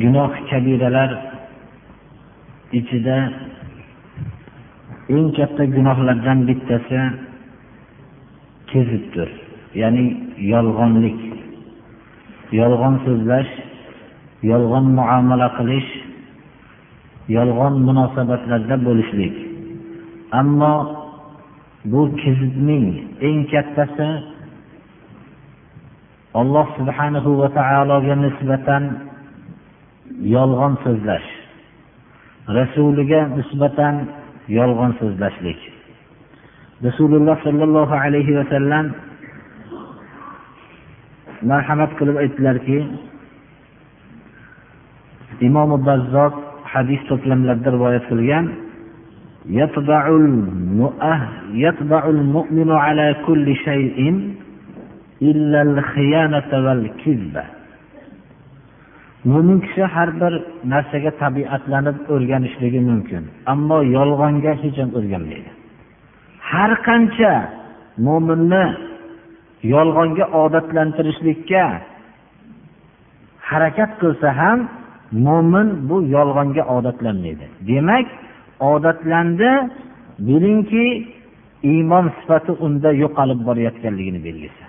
Gunoh kabiralar ichida eng katta gunohlardan bittasi kezibdir. Ya'ni yolg'onlik. Yolg'on so'zlash yolg'on muomala qilish yolg'on munosabatlarda bo'lishlik. Ammo bu kezibning eng kattasi alloh subhanahu va taologa nisbatan yolg'on so'zlash rasuliga nisbatan yolg'on so'zlashlik rasululloh sollallohu alayhi vasallam marhamat qilib aytdilarki imomi bazzod hadis to'plamlarida rivoyat qilgan يطبع المؤمن على كل شيء إلا الخيانة والكذبة mo'min kishi har bir narsaga tabiatlanib o'rganishligi mumkin ammo yolg'onga hech ham o'rganmaydi. Har qancha mo'minni yolg'onga odatlantirishlikka harakat qilsa ham mo'min bu yolg'onga odatlanmaydi. Demak odatlandi bilingki iymon sifati unda yo'qolib borayotganligini belgisi.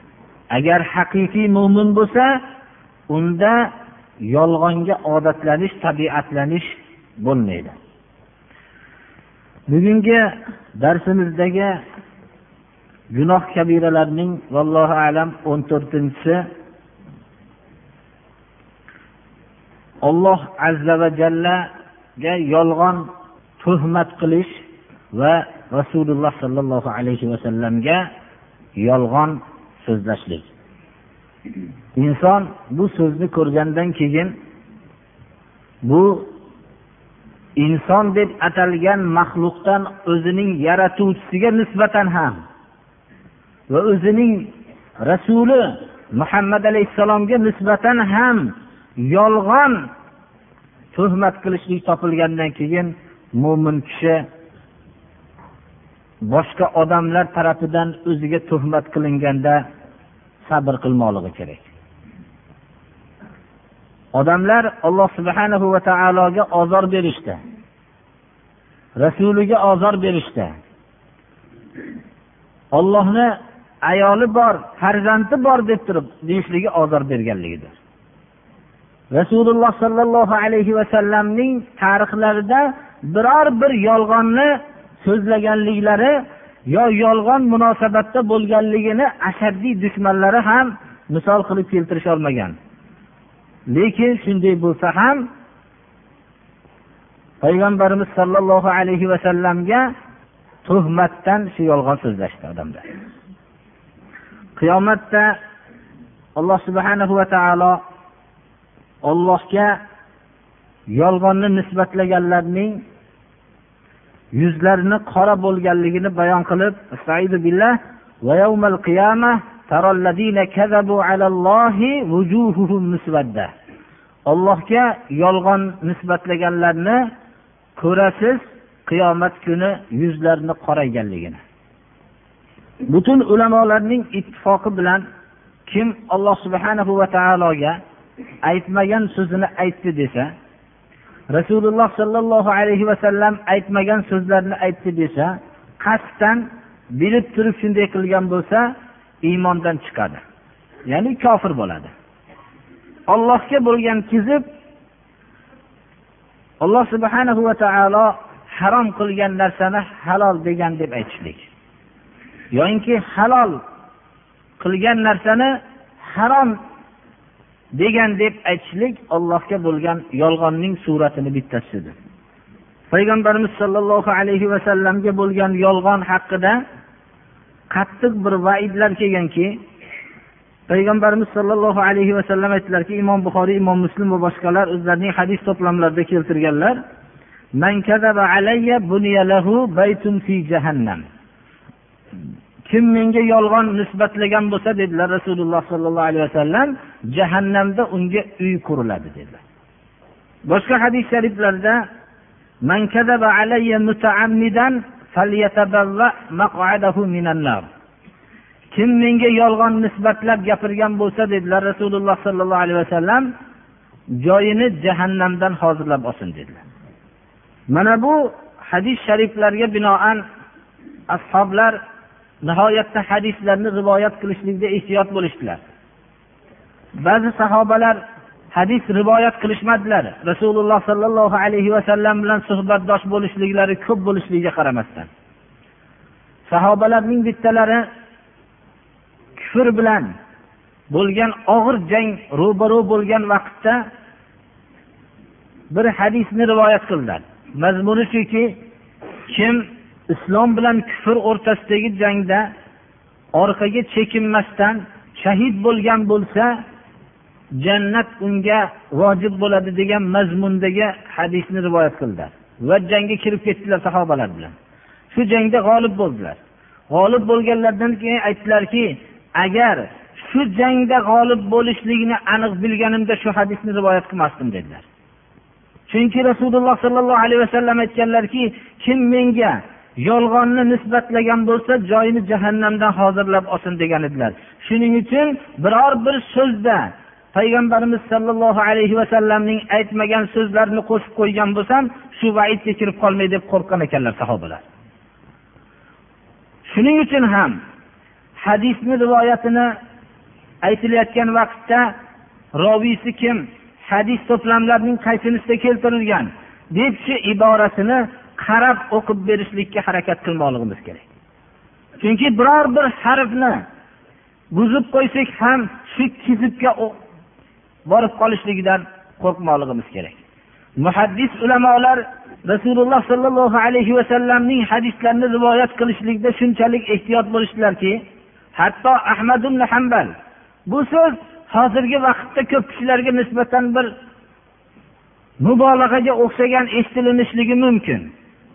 Agar haqiqiy mo'min bo'lsa unda yolg'onga odatlanish tabiatlanish bo'lmaydi. Bugungi darsimizdagi gunoh kabiralarning vallohu alam o'n to'rtinchisi olloh azza va jallaga yolg'on tuhmat qilish va rasululloh sollallohu alayhi vasallamga yolg'on so'zlashlik. Inson bu so'zni ko'rgandan keyin bu inson deb atalgan maxluqdan o'zining yaratuvchisiga nisbatan ham va o'zining rasuli muhammad alayhissalomga nisbatan ham yolg'on tuhmat qilishlik topilgandan keyin mo'min kishi boshqa odamlar tarafidan o'ziga tuhmat qilinganda sabr qilmoqligi kerak. Odamlar alloh subhanahu va taologa ozor berishdi. Rasuliga ozor berishdi. Ollohni ayoli bor farzandi bor deb turib deyishligi ozor berganligidir. Rasululloh sollallohu alayhi vasallamning tarixlarida biror bir yolg'onni so'zlaganliklari yo yolg'on munosabatda bo'lganligini ashaddiy dushmanlari ham misol qilib keltirisholmagan lekin shunday bo'lsa ham payg'ambarimiz sollallohu alayhi vasallamga tuhmatdan shu yolg'on so'zlashdi odamlar qiyomatda alloh subhanahu va taolo ollohga yolg'onni nisbatlaganlarning yuzlarini qora bo'lganligini bayon qilib allohga yolg'on nisbatlaganlarni ko'rasiz qiyomat kuni yuzlarini qorayganligini butun ulamolarning ittifoqi bilan kim alloh subhanahu va taologa aytmagan so'zini aytdi desa rasululloh sollallohu alayhi vasallam aytmagan so'zlarni aytdi desa qasddan bilib turib shunday qilgan bo'lsa iymondan chiqadi. Ya'ni kofir bo'ladi. Ollohga bo'lgan kizib alloh subhanahu va taolo harom qilgan narsani halol degan deb aytishlik. Yoyinki halol qilgan narsani harom degan deb aytishlik ollohga bo'lgan yolg'onning suratini bittasidir payg'ambarimiz sollallohu alayhi vasallamga bo'lgan yolg'on haqida qattiq bir vaidlar kelganki payg'ambarimiz sollallohu alayhi vasallam aytdilarki imom buxoriy imom muslim va boshqalar o'zlarining hadis to'plamlarida keltirganlar Man alayya lahu baytun fi jahannam. kim menga yolg'on nisbatlagan bo'lsa dedilar rasululloh sollallohu alayhi vasallam jahannamda unga uy quriladi dedilar boshqa hadis shariflarda من كذب علي متعمدا فليتبوأ مقعده من النار kim menga yolg'on nisbatlab gapirgan bo'lsa dedilar rasululloh sollallohu alayhi vasallam joyini jahannamdan hozirlab olsin dedilar mana bu hadis shariflarga binoan ashoblar nihoyatda hadislarni rivoyat qilishlikda ehtiyot bo'lishdilar. Ba'zi sahobalar hadis rivoyat qilishmadilar. Rasululloh sollallohu alayhi vasallam bilan suhbatdosh bo'lishliklari ko'p bo'lishligiga qaramasdan. Sahobalarning bittalari kufr bilan bo'lgan og'ir jang ro'baro bo'lgan vaqtda bir hadisni rivoyat qildilar. Mazmuni shuki kim islom bilan kufr o'rtasidagi jangda orqaga chekinmasdan shahid bo'lgan bo'lsa jannat unga vojib bo'ladi degan mazmundagi hadisni rivoyat qildilar va jangga kirib ketdilar sahobalar bilan. Shu jangda g'olib bo'ldilar. G'olib bo'lganlaridan keyin aytdilarki agar shu jangda g'olib bo'lishligini aniq bilganimda shu hadisni rivoyat qilmasdim dedilar. Chunki rasululloh sollallohu alayhi vasallam aytganlarki kim menga yolg'onni nisbatlagan bo'lsa joyini jahannamdan hozirlab olsin degan edilar. Shuning uchun biror bir so'zda payg'ambarimiz sollallohu alayhi vasallamning aytmagan so'zlarini qo'shib qo'ygan bo'lsam shu vaidga kirib qolmay deb qo'rqqan ekanlar sahobalar. Shuning uchun ham hadisni rivoyatini aytilayotgan vaqtda roviysi kim? Hadis to'plamlarining qaysinisida keltirilgan? Deb shu iborasini qarab o'qib berishlikka harakat qilmoqligimiz kerak. Chunki biror bir harfni buzib qo'ysak ham shu kizibga borib qolishligidan qo'rqmoqligimiz kerak. Muhaddis ulamolar rasululloh sollallohu alayhi vasallamning hadislarini rivoyat qilishlikda shunchalik ehtiyot bo'lishdilarki hatto ahmad ibn hambal bu so'z hozirgi vaqtda ko'p kishilarga nisbatan bir mubolag'aga o'xshagan eshitilishligi mumkin.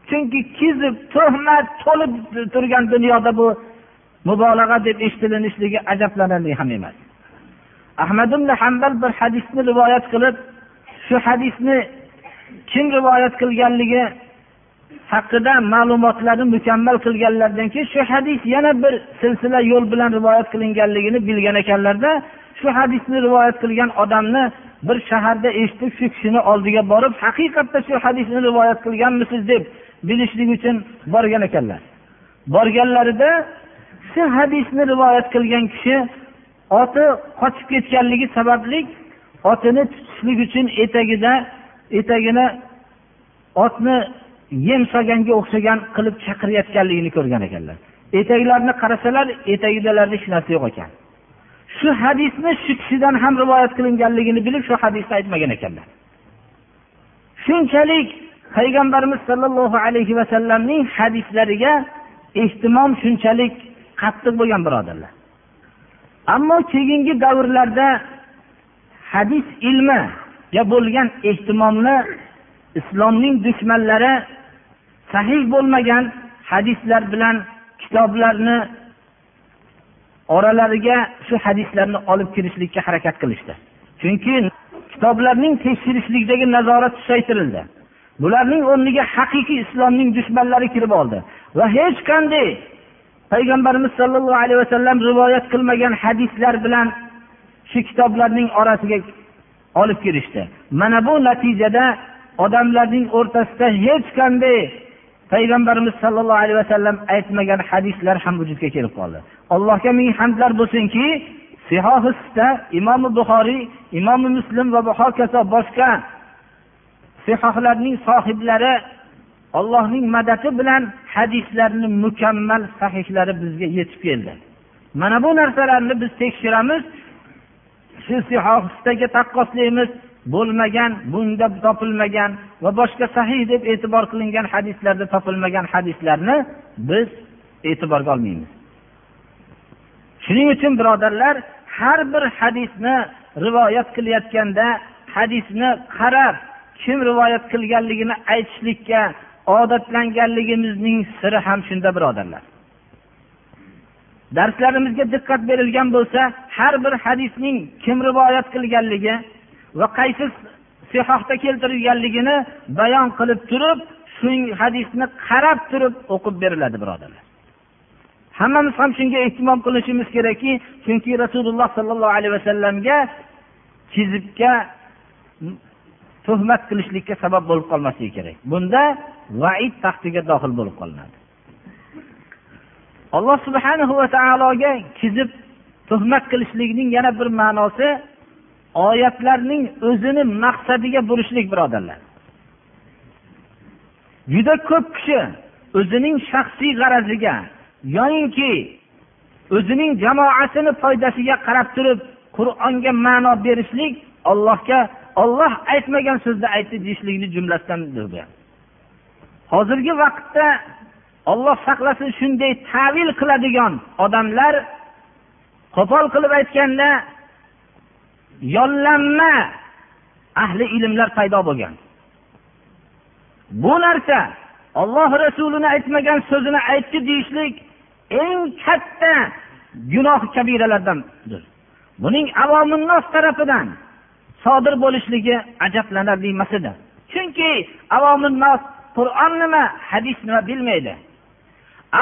Chunki kizib tuhmat to'lib turgan dunyoda bu mubolag'a deb eshitilishligi ajablanarli ham emas. Ahmad ibn hambal bir hadisni rivoyat qilib shu hadisni kim rivoyat qilganligi haqida ma'lumotlarni mukammal qilganlaridan keyin shu hadis yana bir silsila yo'l bilan rivoyat qilinganligini bilgan ekanlarda shu hadisni rivoyat qilgan odamni bir shaharda eshitib shu kishini oldiga borib haqiqatda shu hadisni rivoyat qilganmisiz? deb bilishlik uchun borgan ekanlar. Borganlarida shu hadisni rivoyat qilgan kishi oti qochib ketganligi sababli otini tutishlik uchun etagida etagini otni yem solganga o'xshagan qilib chaqirayotganligini ko'rgan ekanlar. Etaklarini qarasalar etagidalarda hech narsa yo'q ekan. Shu hadisni shu kishidan ham rivoyat qilinganligini bilib shu hadisni aytmagan ekanlar. Shunchalik payg'ambarimiz sollallohu alayhi vasallamning hadislariga ehtimom shunchalik qattiq bo'lgan birodarlar. Ammo keyingi davrlarda hadis ilmiga bo'lgan ehtimomni islomning dushmanlari sahih bo'lmagan hadislar bilan kitoblarni oralariga shu hadislarni olib kirishlikka harakat qilishdi. Chunki kitoblarning tekshirishlikdagi nazorat susaytirildi. Bularning o'rniga haqiqiy islomning dushmanlari kirib oldi. Va hech qanday payg'ambarimiz sollallohu alayhi vasallam rivoyat qilmagan hadislar bilan shu kitoblarning orasiga olib kirishdi. Mana bu natijada odamlarning o'rtasida hech qanday payg'ambarimiz sollallohu alayhi vasallam aytmagan hadislar ham vujudga kelib qoldi. Allohga ming hamdlar bo'lsinki sihohisda imomi buxoriy imomi muslim va hokazo boshqa sihohlarning sohiblari allohning madadi bilan hadislarni mukammal sahihlari bizga yetib keldi. Mana bu narsalarni biz tekshiramiz. Shu sihohistaga taqqoslaymiz. Bo'lmagan bunda topilmagan va boshqa sahih deb e'tibor qilingan hadislarda topilmagan hadislarni biz e'tiborga olmaymiz. Shuning uchun birodarlar har bir hadisni rivoyat qilayotganda hadisni qarab kim rivoyat qilganligini aytishlikka odatlanganligimizning siri ham shunda birodarlar. Darslarimizga diqqat berilgan bo'lsa har bir hadisning kim rivoyat qilganligi va qaysi sihohda keltirilganligini bayon qilib turib shu hadisni qarab turib o'qib beriladi birodarlar. Hammamiz ham shunga ehtimom qilishimiz kerakki chunki rasululloh sollallohu alayhi vasallamga kizibga tuhmat qilishlikka sabab bo'lib qolmasligi kerak. Bunda vaid taxtiga dohil bo'lib qolinadi. Alloh subhanahu va taologa kizib tuhmat qilishlikning yana bir ma'nosi oyatlarning o'zini maqsadiga burishlik birodarlar. Juda ko'p kishi o'zining shaxsiy g'araziga yoyinki o'zining jamoasini foydasiga qarab turib qur'onga ma'no berishlik ollohga olloh aytmagan so'zni aytdi deyishlikni jumlasidandir hozirgi vaqtda olloh saqlasin shunday tavil qiladigan odamlar qo'pol qilib aytganda yollanma ahli ilmlar paydo bo'lgan. Bu narsa olloh rasulini aytmagan so'zini aytdi deyishlik eng katta gunoh kabiralardandir. Buning avominnos tarafidan sodir bo'lishligi ajablanarli emas edi. Chunki avominnos qur'on nima hadis nima bilmaydi.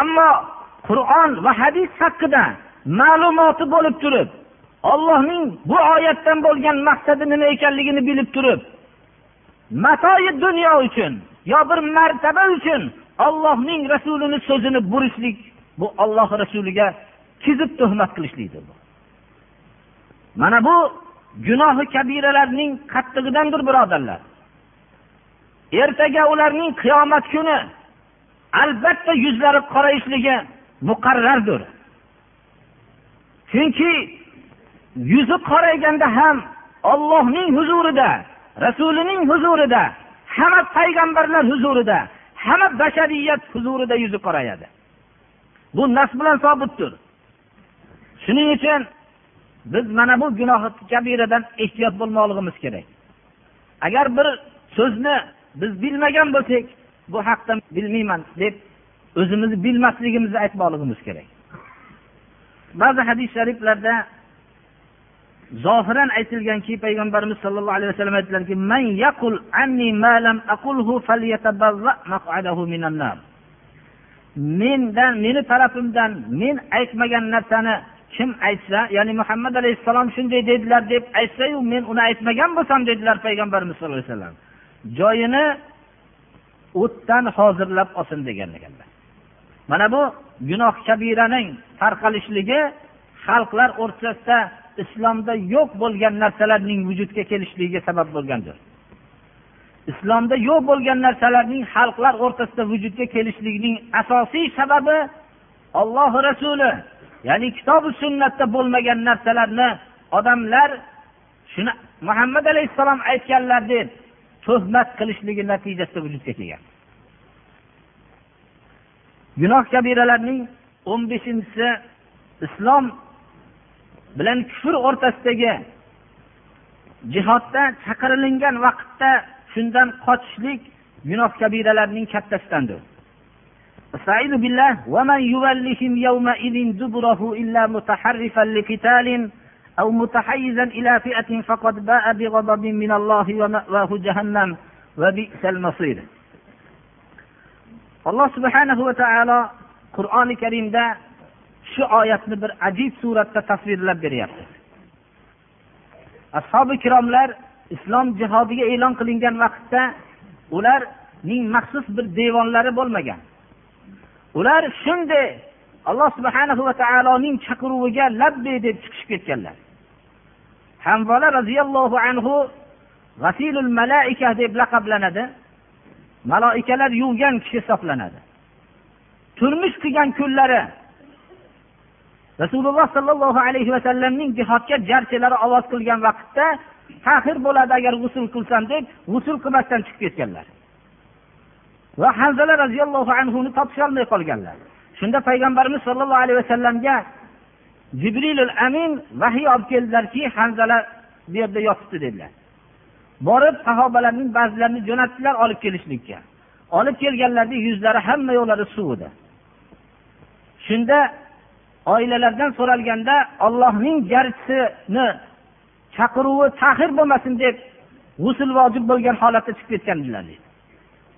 Ammo qur'on va hadis haqida ma'lumoti bo'lib turib ollohning bu oyatdan bo'lgan maqsadi nima ekanligini bilib turib matoyi dunyo uchun yo bir martaba uchun ollohning rasulini so'zini burishlik bu olloh rasuliga kizib tuhmat qilishlikdir mana bu gunohi kabiralarning qattig'idandir birodarlar. Ertaga ularning qiyomat kuni albatta yuzlari qorayishligi muqarrardir. Chunki yuzi qorayganda ham ollohning huzurida rasulining huzurida hamma payg'ambarlar huzurida hamma bashariyat huzurida yuzi qorayadi. Bu nas bilan sobitdir. Shuning uchun biz mana bu gunohi kabiradan ehtiyot bo'lmoqligimiz kerak. Agar bir so'zni biz bilmagan bo'lsak bu haqda bilmayman deb o'zimizni bilmasligimizni aytmoqligimiz kerak. Ba'zi hadis shariflarda zohiran aytilganki payg'ambarimiz sollallohu alayhi vasallam aytdilarki man yaqul anni ma lam aqulhu maq'adahu minan nar. Mendan meni tarafimdan men aytmagan narsani kim aytsa ya'ni muhammad alayhissalom shunday dedilar deb aytsayu men uni aytmagan bo'lsam dedilar payg'ambarimiz sallallohu alayhi vasallam. Joyini o'tdan hozirlab olsin degan ekanlar mana bu gunoh kabiraning tarqalishligi xalqlar o'rtasida islomda yo'q bo'lgan narsalarning vujudga kelishligiga sabab bo'lgandir. Islomda yo'q bo'lgan narsalarning xalqlar o'rtasida vujudga kelishligining asosiy sababi olloh rasuli. Ya'ni kitobi sunnatda bo'lmagan narsalarni odamlar shuni muhammad alayhissalom aytganlar deb tuhmat qilishligi natijasida vujudga kelgan. Gunoh kabiralarning o'n beshinchisi islom bilan kufr o'rtasidagi jihodda chaqirilingan vaqtda shundan qochishlik gunoh kabiralarning kattasidandir. استعيذ بالله ومن يولهم يومئذ دبره إلا متحرفا لقتال أو متحيزا إلى فئة فقد باء بغضب من الله ومأواه جهنم وبئس المصير alloh subhanahu va taolo qur'oni karimda shu oyatni bir ajib suratda tasvirlab beryapti ashobi ikromlar islom jihodiga e'lon qilingan vaqtda ularning maxsus bir devonlari bo'lmagan Ular shunday alloh subhanahu va taoloning chaqiruviga labbay deb chiqishib ketganlar. Hamvola roziyallohu anhu g'asilul malaika deb laqablanadi maloikalar yuvgan kishi hisoblanadi. Turmush qilgan kunlari rasululloh sollallohu alayhi vasallamning jihodga jarchilari ovoz qilgan vaqtda tahir bo'ladi agar g'usul qilsam deb g'usul qilmasdan chiqib ketganlar. Va hanzala roziyallohu anhuni topisholmay qolganlar. Shunda payg'ambarimiz sollallohu alayhi vasallamga jibrilul amin vahiy olib keldilarki hanzala bu yerda yotibdi dedilar. Borib sahobalarning ba'zilarini jo'natdilar olib kelishlikka. Olib kelganlarida yuzlari hamma yo'llari suv edi shunda oilalardan so'ralganda ollohning garchisini chaqiruvi tahir bo'lmasin deb g'usul vojib bo'lgan holatda chiqib ketgandilar deydi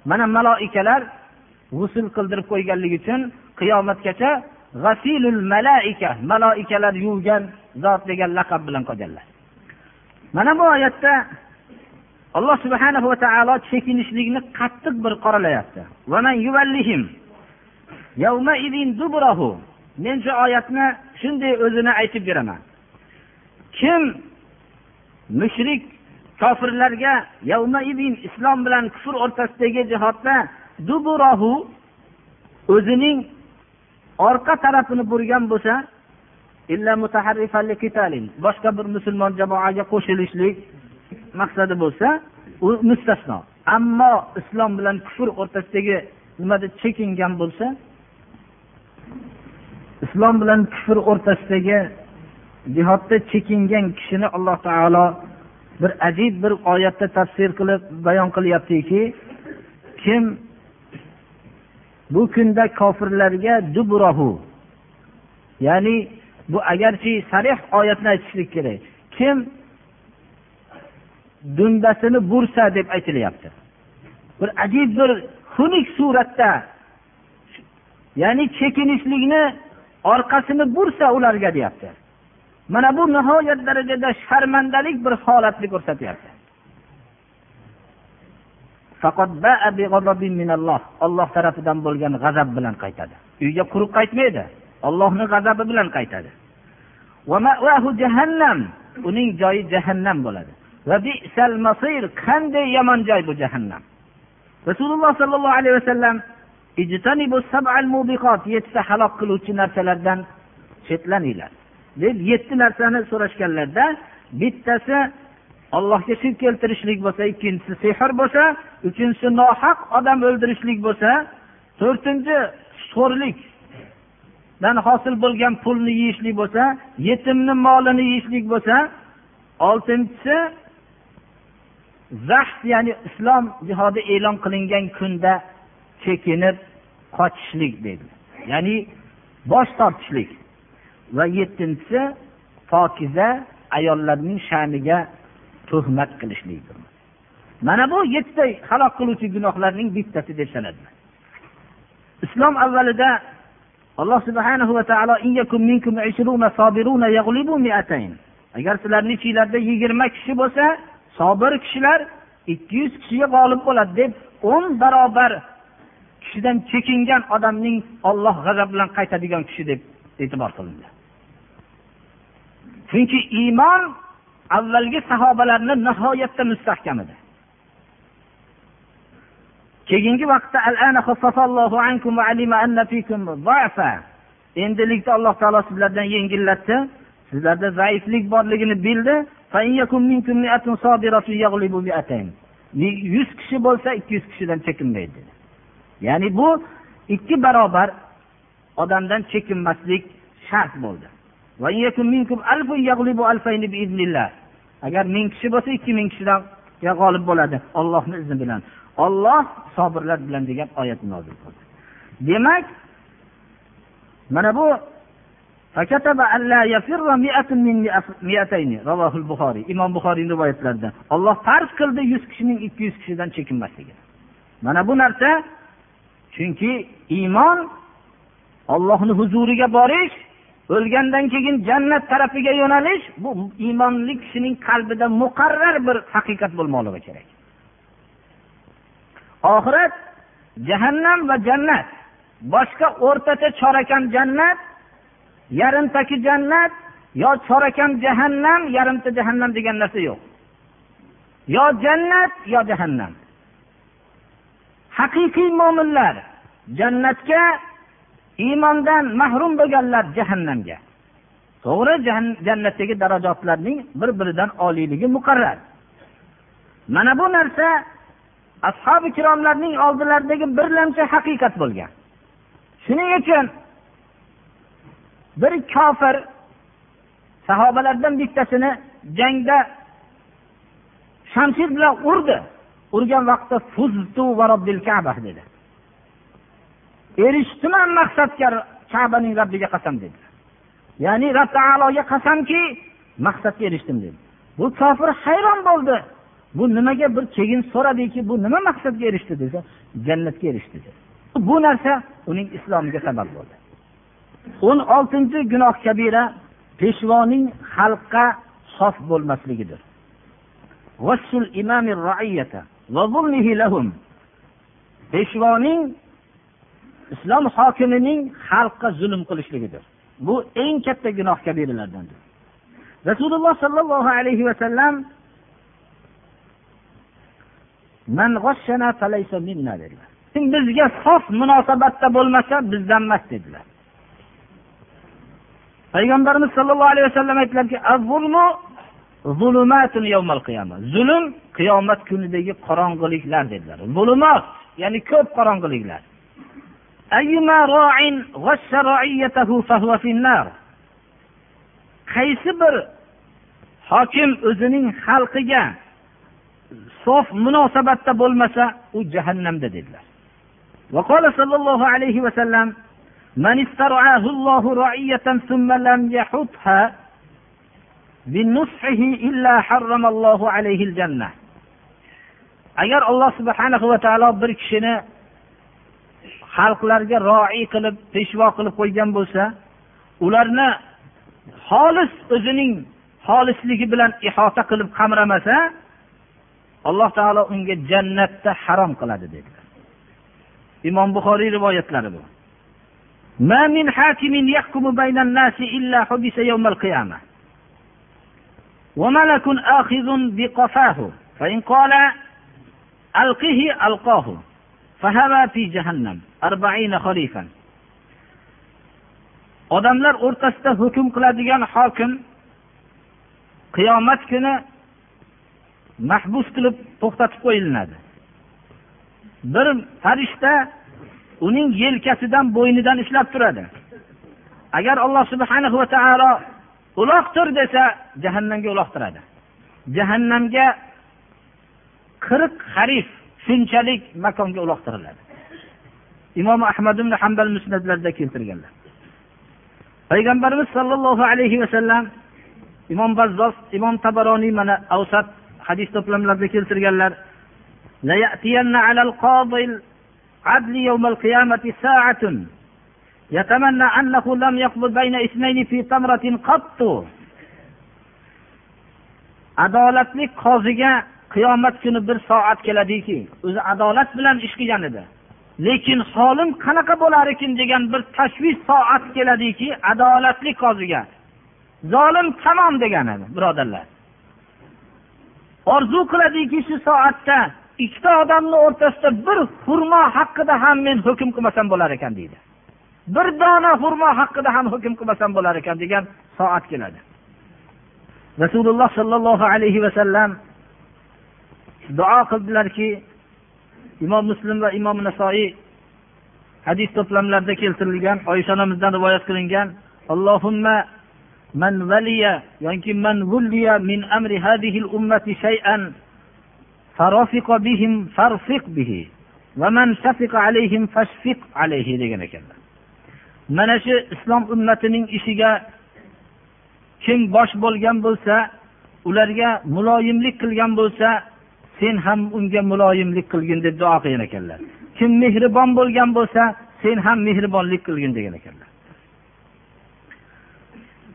mana maloikalar g'usul qildirib qo'yganligi uchun qiyomatgacha g'asilul malaika maloikalar yuvgan zot degan laqab bilan qolganlar. Mana bu oyatda alloh subhana va taolo chekinishlikni qattiq bir qoralayapti. Men shu oyatni shunday o'zini aytib beraman. Kim mushrik kofirlarga islom bilan kufr o'rtasidagi jihodda duburahu o'zining orqa tarafini burgan bo'lsa boshqa bir musulmon jamoaga qo'shilishlik maqsadi bo'lsa u mustasno. Ammo islom bilan kufr o'rtasidagi nimada chekingan bo'lsa islom bilan kufr o'rtasidagi jihodda chekingan kishini alloh taolo bir ajib bir oyatda tafsir qilib bayon qilyaptiki kim bu kunda kofirlarga dubrohu ya'ni bu agarchi sarih oyatni aytishlik kerak kim dumbasini bursa deb aytilyapti. Bir ajib bir xunuk suratda ya'ni chekinishlikni orqasini bursa ularga deyapti. Mana bu nihoyat darajada sharmandalik bir holatni ko'rsatyapti. Olloh tarafidan bo'lgan g'azab bilan qaytadi. Uyga quruq qaytmaydi. Ollohni g'azabi bilan qaytadi. Jahannam. Uning joyi jahannam bo'ladi. Qanday yomon joy bu jahannam? Rasululloh sollallohu alayhi vasallam yettita halok qiluvchi narsalardan chetlaninglar. Deb yetti narsani so'rashganlarda bittasi allohga shirk keltirishlik bo'lsa ikkinchisi sehr bo'lsa uchinchisi nohaq odam o'ldirishlik bo'lsa to'rtinchi sho'rlikdan hosil bo'lgan pulni yeyishlik bo'lsa yetimni molini yeyishlik bo'lsa oltinchisi zahd ya'ni islom jihodi e'lon qilingan kunda chekinib qochishlik deydi. Ya'ni bosh tortishlik. Va yettinchisi pokiza ayollarning sha'niga tuhmat qilishlikdir mana bu yettita halok qiluvchi gunohlarning bittasi deb sanadilar islom avvalida alloh subhanahu va taolo agar sizlarni ichinglarda yigirma kishi bo'lsa sobir kishilar ikki yuz kishiga g'olib bo'ladi deb o'n barobar kishidan chekingan odamning olloh g'azab bilan qaytadigan kishi deb e'tibor qilindi. Chunki iymon avvalgi sahobalarni nihoyatda mustahkam edi. Keyingi vaqtda endilikda alloh taolo sizlardan yengillatdi. Sizlarda zaiflik borligini bildi. Yuz kishi bo'lsa ikki yuz kishidan chekinmaydi ya'ni bu ikki barobar odamdan chekinmaslik shart bo'ldi. Agar ming kishi bo'lsa ikki ming kishidan g'olib bo'ladi. Ollohni izni bilan. Olloh sobirlar bilan degan oyat nozil bo'ldi. Demak mana bu imom buxoriyni rivoyatlarida olloh farz qildi yuz kishining ikki yuz kishidan chekinmasligini. Mana bu narsa chunki iymon ollohni huzuriga borish o'lgandan keyin jannat tarafiga yo'nalish bu iymonli kishining qalbida muqarrar bir haqiqat bo'lmoqligi kerak. Oxirat jahannam va jannat. Boshqa o'rtacha chorakam jannat yarimtaki jannat yo chorakam jahannam yarimta jahannam degan narsa yo'q. Yo jannat yo jahannam. Haqiqiy mo'minlar jannatga iymondan mahrum bo'lganlar jahannamga. To'g'ri jannatdagi darajotlarning bir biridan oliyligi muqarrar. Mana bu narsa ashobi ikromlarning oldilaridagi birlamchi haqiqat bo'lgan. Shuning uchun bir kofir sahobalardan bittasini jangda shamshir bilan urdi. Urgan vaqtida fuztu erishdiman maqsadga kabaning rabbiga qasam dedi. Ya'ni rob taologa qasamki maqsadga erishdim dedi. Bu kofir hayron bo'ldi. Bu nimaga bir keyin so'radiki bu nima maqsadga erishdi desa jannatga erishdi dedi. Bu narsa uning islomiga sabab bo'ldi. O'n oltinchi gunoh kabira peshvoning xalqqa sof bo'lmasligidir. Peshvoning islom hokimining xalqqa zulm qilishligidir. Bu eng katta gunoh kabiralardandir rasululloh sollallohu alayhi vasallam kim bizga sof munosabatda bo'lmasa bizdan emas dedilar. Payg'ambarimiz sollallohu alayhi vasallam aytdilarki zulm qiyomat kunidagi qorong'iliklar dedilar. Zulumot ya'ni ko'p qorong'iliklar. qorong'uliklar qaysi bir hokim o'zining xalqiga sof munosabatda bo'lmasa u jahannamda dedilar وقال صلى الله عليه وسلم من استرعاه الله رعية ثم لم يحطها بنصحه إلا حرم الله عليه الجنة agar alloh subhanahu va taolo bir kishini xalqlarga roiy qilib peshvo qilib qo'ygan bo'lsa ularni xolis o'zining xolisligi bilan ihota qilib qamramasa alloh taolo unga jannatda harom qiladi dedilar imom buxoriy rivoyatlari bu ما من حاكم يحكم بين الناس إلا حبس يوم القيامة وملك آخذ بقفاه فإن قال ألقه ألقاه odamlar o'rtasida hukm qiladigan hokim qiyomat kuni mahbus qilib to'xtatib qo'yilinadi. Bir farishta uning yelkasidan bo'ynidan ushlab turadi. Agar alloh subhana va taolo uloqtir desa jahannamga uloqtiradi. Jahannamga qirq harif shunchalik makonga uloqtiriladi imom ahmad ibn hambal musnatlarida keltirganlar payg'ambarimiz sollallohu alayhi vasallam imom bazzos imom tabaroniy mana avsat hadis to'plamlarida keltirganlar عدل يوم القيامة ساعة يتمنى أنه لم يقبض بين اثنين في تمرة قط adolatli qoziga qiyomat kuni bir soat keladiki o'zi adolat bilan ish qilgan edi. Lekin solim qanaqa bo'lar ekan degan bir tashvish soat keladiki adolatli qoziga zolim tamom degan edi birodarlar. Orzu qiladiki shu soatda ikkita odamni o'rtasida bir xurmo haqida ham men hukm qilmasam bo'lar ekan deydi. Bir dona xurmo haqida ham hukm qilmasam bo'lar ekan degan soat keladi. Rasululloh sollallohu alayhi vasallam duo qildilarki imom muslim va imom nasoiy hadis to'plamlarida keltirilgan oysha onamizdan rivoyat qilingan man man min amri ummati shay'an bihim bihi va man alayhim alayhi degan ekanlar. Mana shu islom ummatining ishiga kim bosh bo'lgan bo'lsa ularga muloyimlik qilgan bo'lsa sen ham unga muloyimlik qilgin deb duo qilgan ekanlar. Kim mehribon bo'lgan bo'lsa sen ham mehribonlik qilgin degan ekanlar.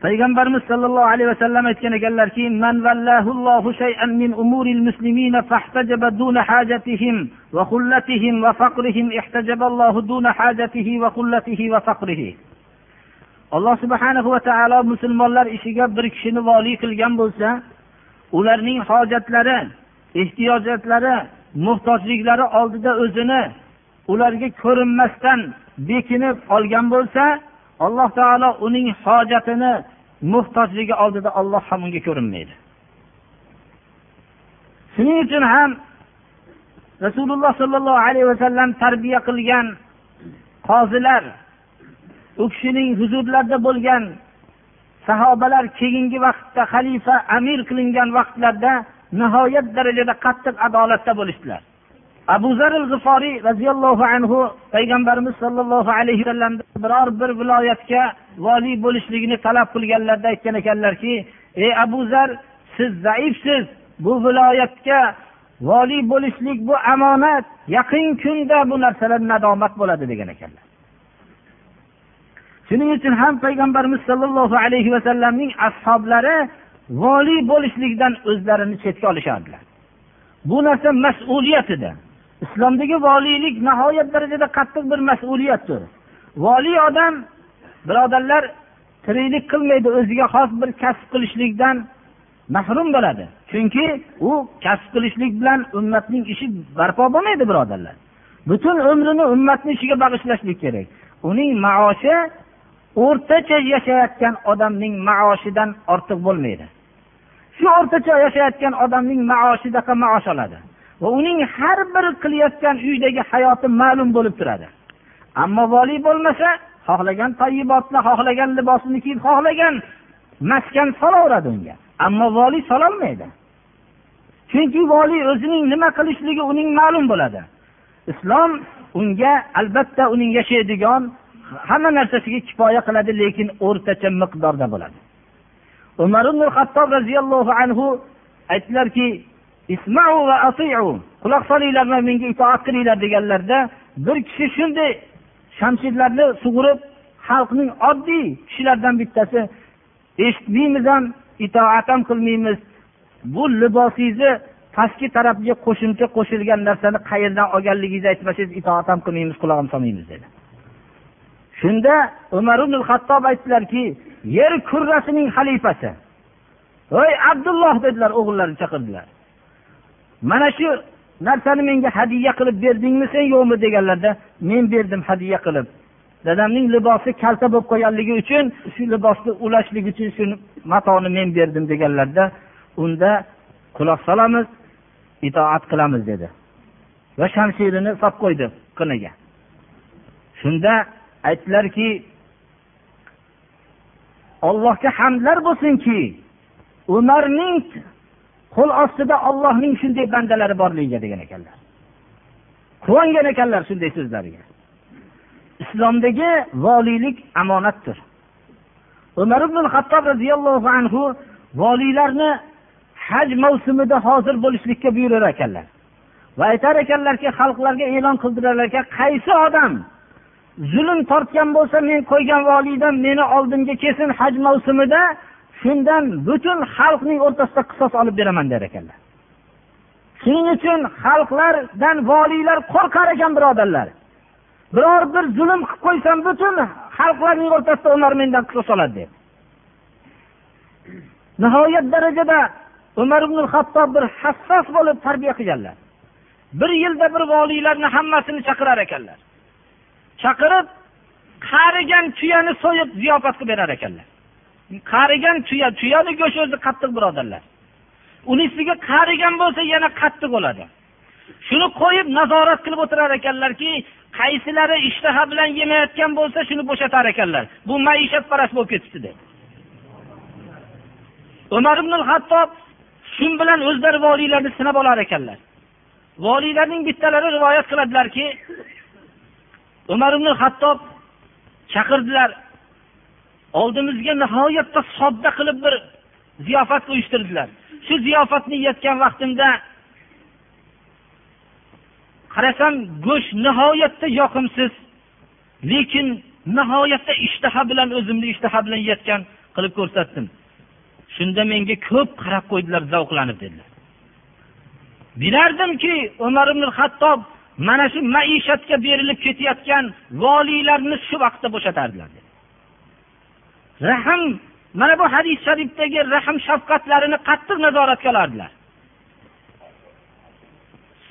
Payg'ambarimiz sollallohu alayhi vasallam aytgan ekanlarki man vallahullohu shay'an min umuril muslimina fahtajaba duna hajatihim va khullatihim va faqrihim ihtajaballohu duna hajatihi va khullatihi va faqrihi. Alloh subhanahu va taolo musulmonlar ishiga bir kishini voliy qilgan bo'lsa ularning hojatlari ehtiyojatlari muhtojliklari oldida o'zini ularga ko'rinmasdan bekinib olgan bo'lsa alloh taolo uning hojatini muhtojligi oldida olloh ham unga ko'rinmaydi. Shuning uchun ham rasululloh sollallohu alayhi vasallam tarbiya qilgan qozilar u kishining huzurlarida bo'lgan sahobalar keyingi vaqtda xalifa amir qilingan vaqtlarda nihoyat darajada qattiq adolatda bo'lishdilar. Abu zar g'iforiy roziyallohu anhu payg'ambarimiz sollallohu alayhi vasallam biror bir viloyatga voliy bo'lishligini talab qilganlarida aytgan ekanlarki ey abu zar siz zaifsiz. Bu viloyatga voliy bo'lishlik bu omonat yaqin kunda bu narsalar nadomat bo'ladi degan ekanlar. Shuning uchun ham payg'ambarimiz sollallohu alayhi vasallamning ashoblari voliy bo'lishlikdan o'zlarini chetga olishardilar. Bu narsa mas'uliyat edi islomdagi voliylik nihoyat darajada qattiq bir mas'uliyatdir. Voliy odam birodarlar tiriklik qilmaydi o'ziga xos bir kasb qilishlikdan mahrum bo'ladi. Chunki u kasb qilishlik bilan ummatning ishi barpo bo'lmaydi birodarlar. Butun umrini ummatni ishiga bag'ishlashlik kerak. Uning maoshi o'rtacha yashayotgan odamning maoshidan ortiq bo'lmaydi. Shu o'rtacha yashayotgan odamning maoshidaqa maosh oladi. Va uning har bir qilayotgan uydagi hayoti ma'lum bo'lib turadi. Ammo voliy bo'lmasa xohlagan tayyibotni xohlagan libosini kiyib xohlagan maskan solaveradi unga. Ammo voliy sololmaydi. Chunki voliy o'zining nima qilishligi uning ma'lum bo'ladi. Islom unga albatta uning yashaydigan hamma narsasiga kifoya qiladi lekin o'rtacha miqdorda bo'ladi. Umar ibn hattob roziyallohu anhu aytdilarki ismau va atiu quloq solinglar va menga itoat qilinglar deganlarda bir kishi shunday shamshirlarni sug'urib xalqning oddiy kishilardan bittasi eshitmaymiz ham itoat ham qilmaymiz. Bu libosingizni pastki tarafga qo'shimcha qo'shilgan narsani qayerdan olganligingizni aytmasangiz itoat ham qilmaymiz quloq ham solmaymiz dedi. Shunda umar ibn hattob aytdilarki yer kurrasining xalifasi. Ey abdulloh dedilar o'g'illarini chaqirdilar. Mana shu narsani menga hadya qilib berdingmi sen yo'qmi deganlarda men berdim hadya qilib. Dadamning libosi kalta bo'lib qolganligi uchun shu libosni ulashlik uchun shu matoni men berdim deganlarda unda quloq solamiz itoat qilamiz dedi. Va shamshirini solib qo'ydi qiniga. Shunda aytdilarki ollohga hamdlar bo'lsinki umarning qo'l ostida ollohning shunday bandalari borligiga degan ekanlar. Quvongan ekanlar shunday so'zlariga. Islomdagi voliylik omonatdir umar ibn hattob roziyallohu anhu voliylarni haj mavsumida hozir bo'lishlikka buyurar ekanlar. Va aytar ekanlarki xalqlarga e'lon qildirar ekan qaysi odam zulm tortgan bo'lsa men qo'ygan voliydan meni oldimga kelsin haj mavsumida shundan butun xalqning o'rtasida qisos olib beraman der ekanlar. Shuning uchun xalqlardan voliylar qo'rqar ekan birodarlar. Biror bir zulm qilib qo'ysam butun xalqlarning o'rtasida ular mendan qisos oladi deb nihoyat darajada umar ibn hattob bir hassos bo'lib tarbiya qilganlar. Bir yilda bir voliylarni hammasini chaqirar ekanlar. Chaqirib qarigan tuyani so'yib ziyofat qilib berar ekanlar. Qarigan tuya tuyani go'shti o'zi qattiq birodarlar. Uni ustiga qarigan bo'lsa yana qattiq bo'ladi. Shuni qo'yib nazorat qilib o'tirar ekanlarki qaysilari ishtaha bilan yemayotgan bo'lsa shuni bo'shatar ekanlar. Bu maishatparast bo'lib ketibdi deb. Umar ibn hattob shu bilan o'zlari voliylarni sinab olar ekanlar. Voliylarning bittalari rivoyat qiladilarki umar ibn hattob chaqirdilar. Oldimizga nihoyatda sodda qilib bir ziyofat uyushtirdilar. Shu ziyofatni yeyotgan vaqtimda qarasam go'sht nihoyatda yoqimsiz lekin nihoyatda ishtaha bilan o'zimni ishtaha bilan yeyotgan qilib ko'rsatdim. Shunda menga ko'p qarab qo'ydilar zavqlanib dedilar. Bilardimki umar ibn hattob mana shu maishatga berilib ketayotgan voliylarni shu vaqtda bo'shatardilar rahm mana bu hadis sharifdagi rahm shafqatlarini qattiq nazoratga olardilar.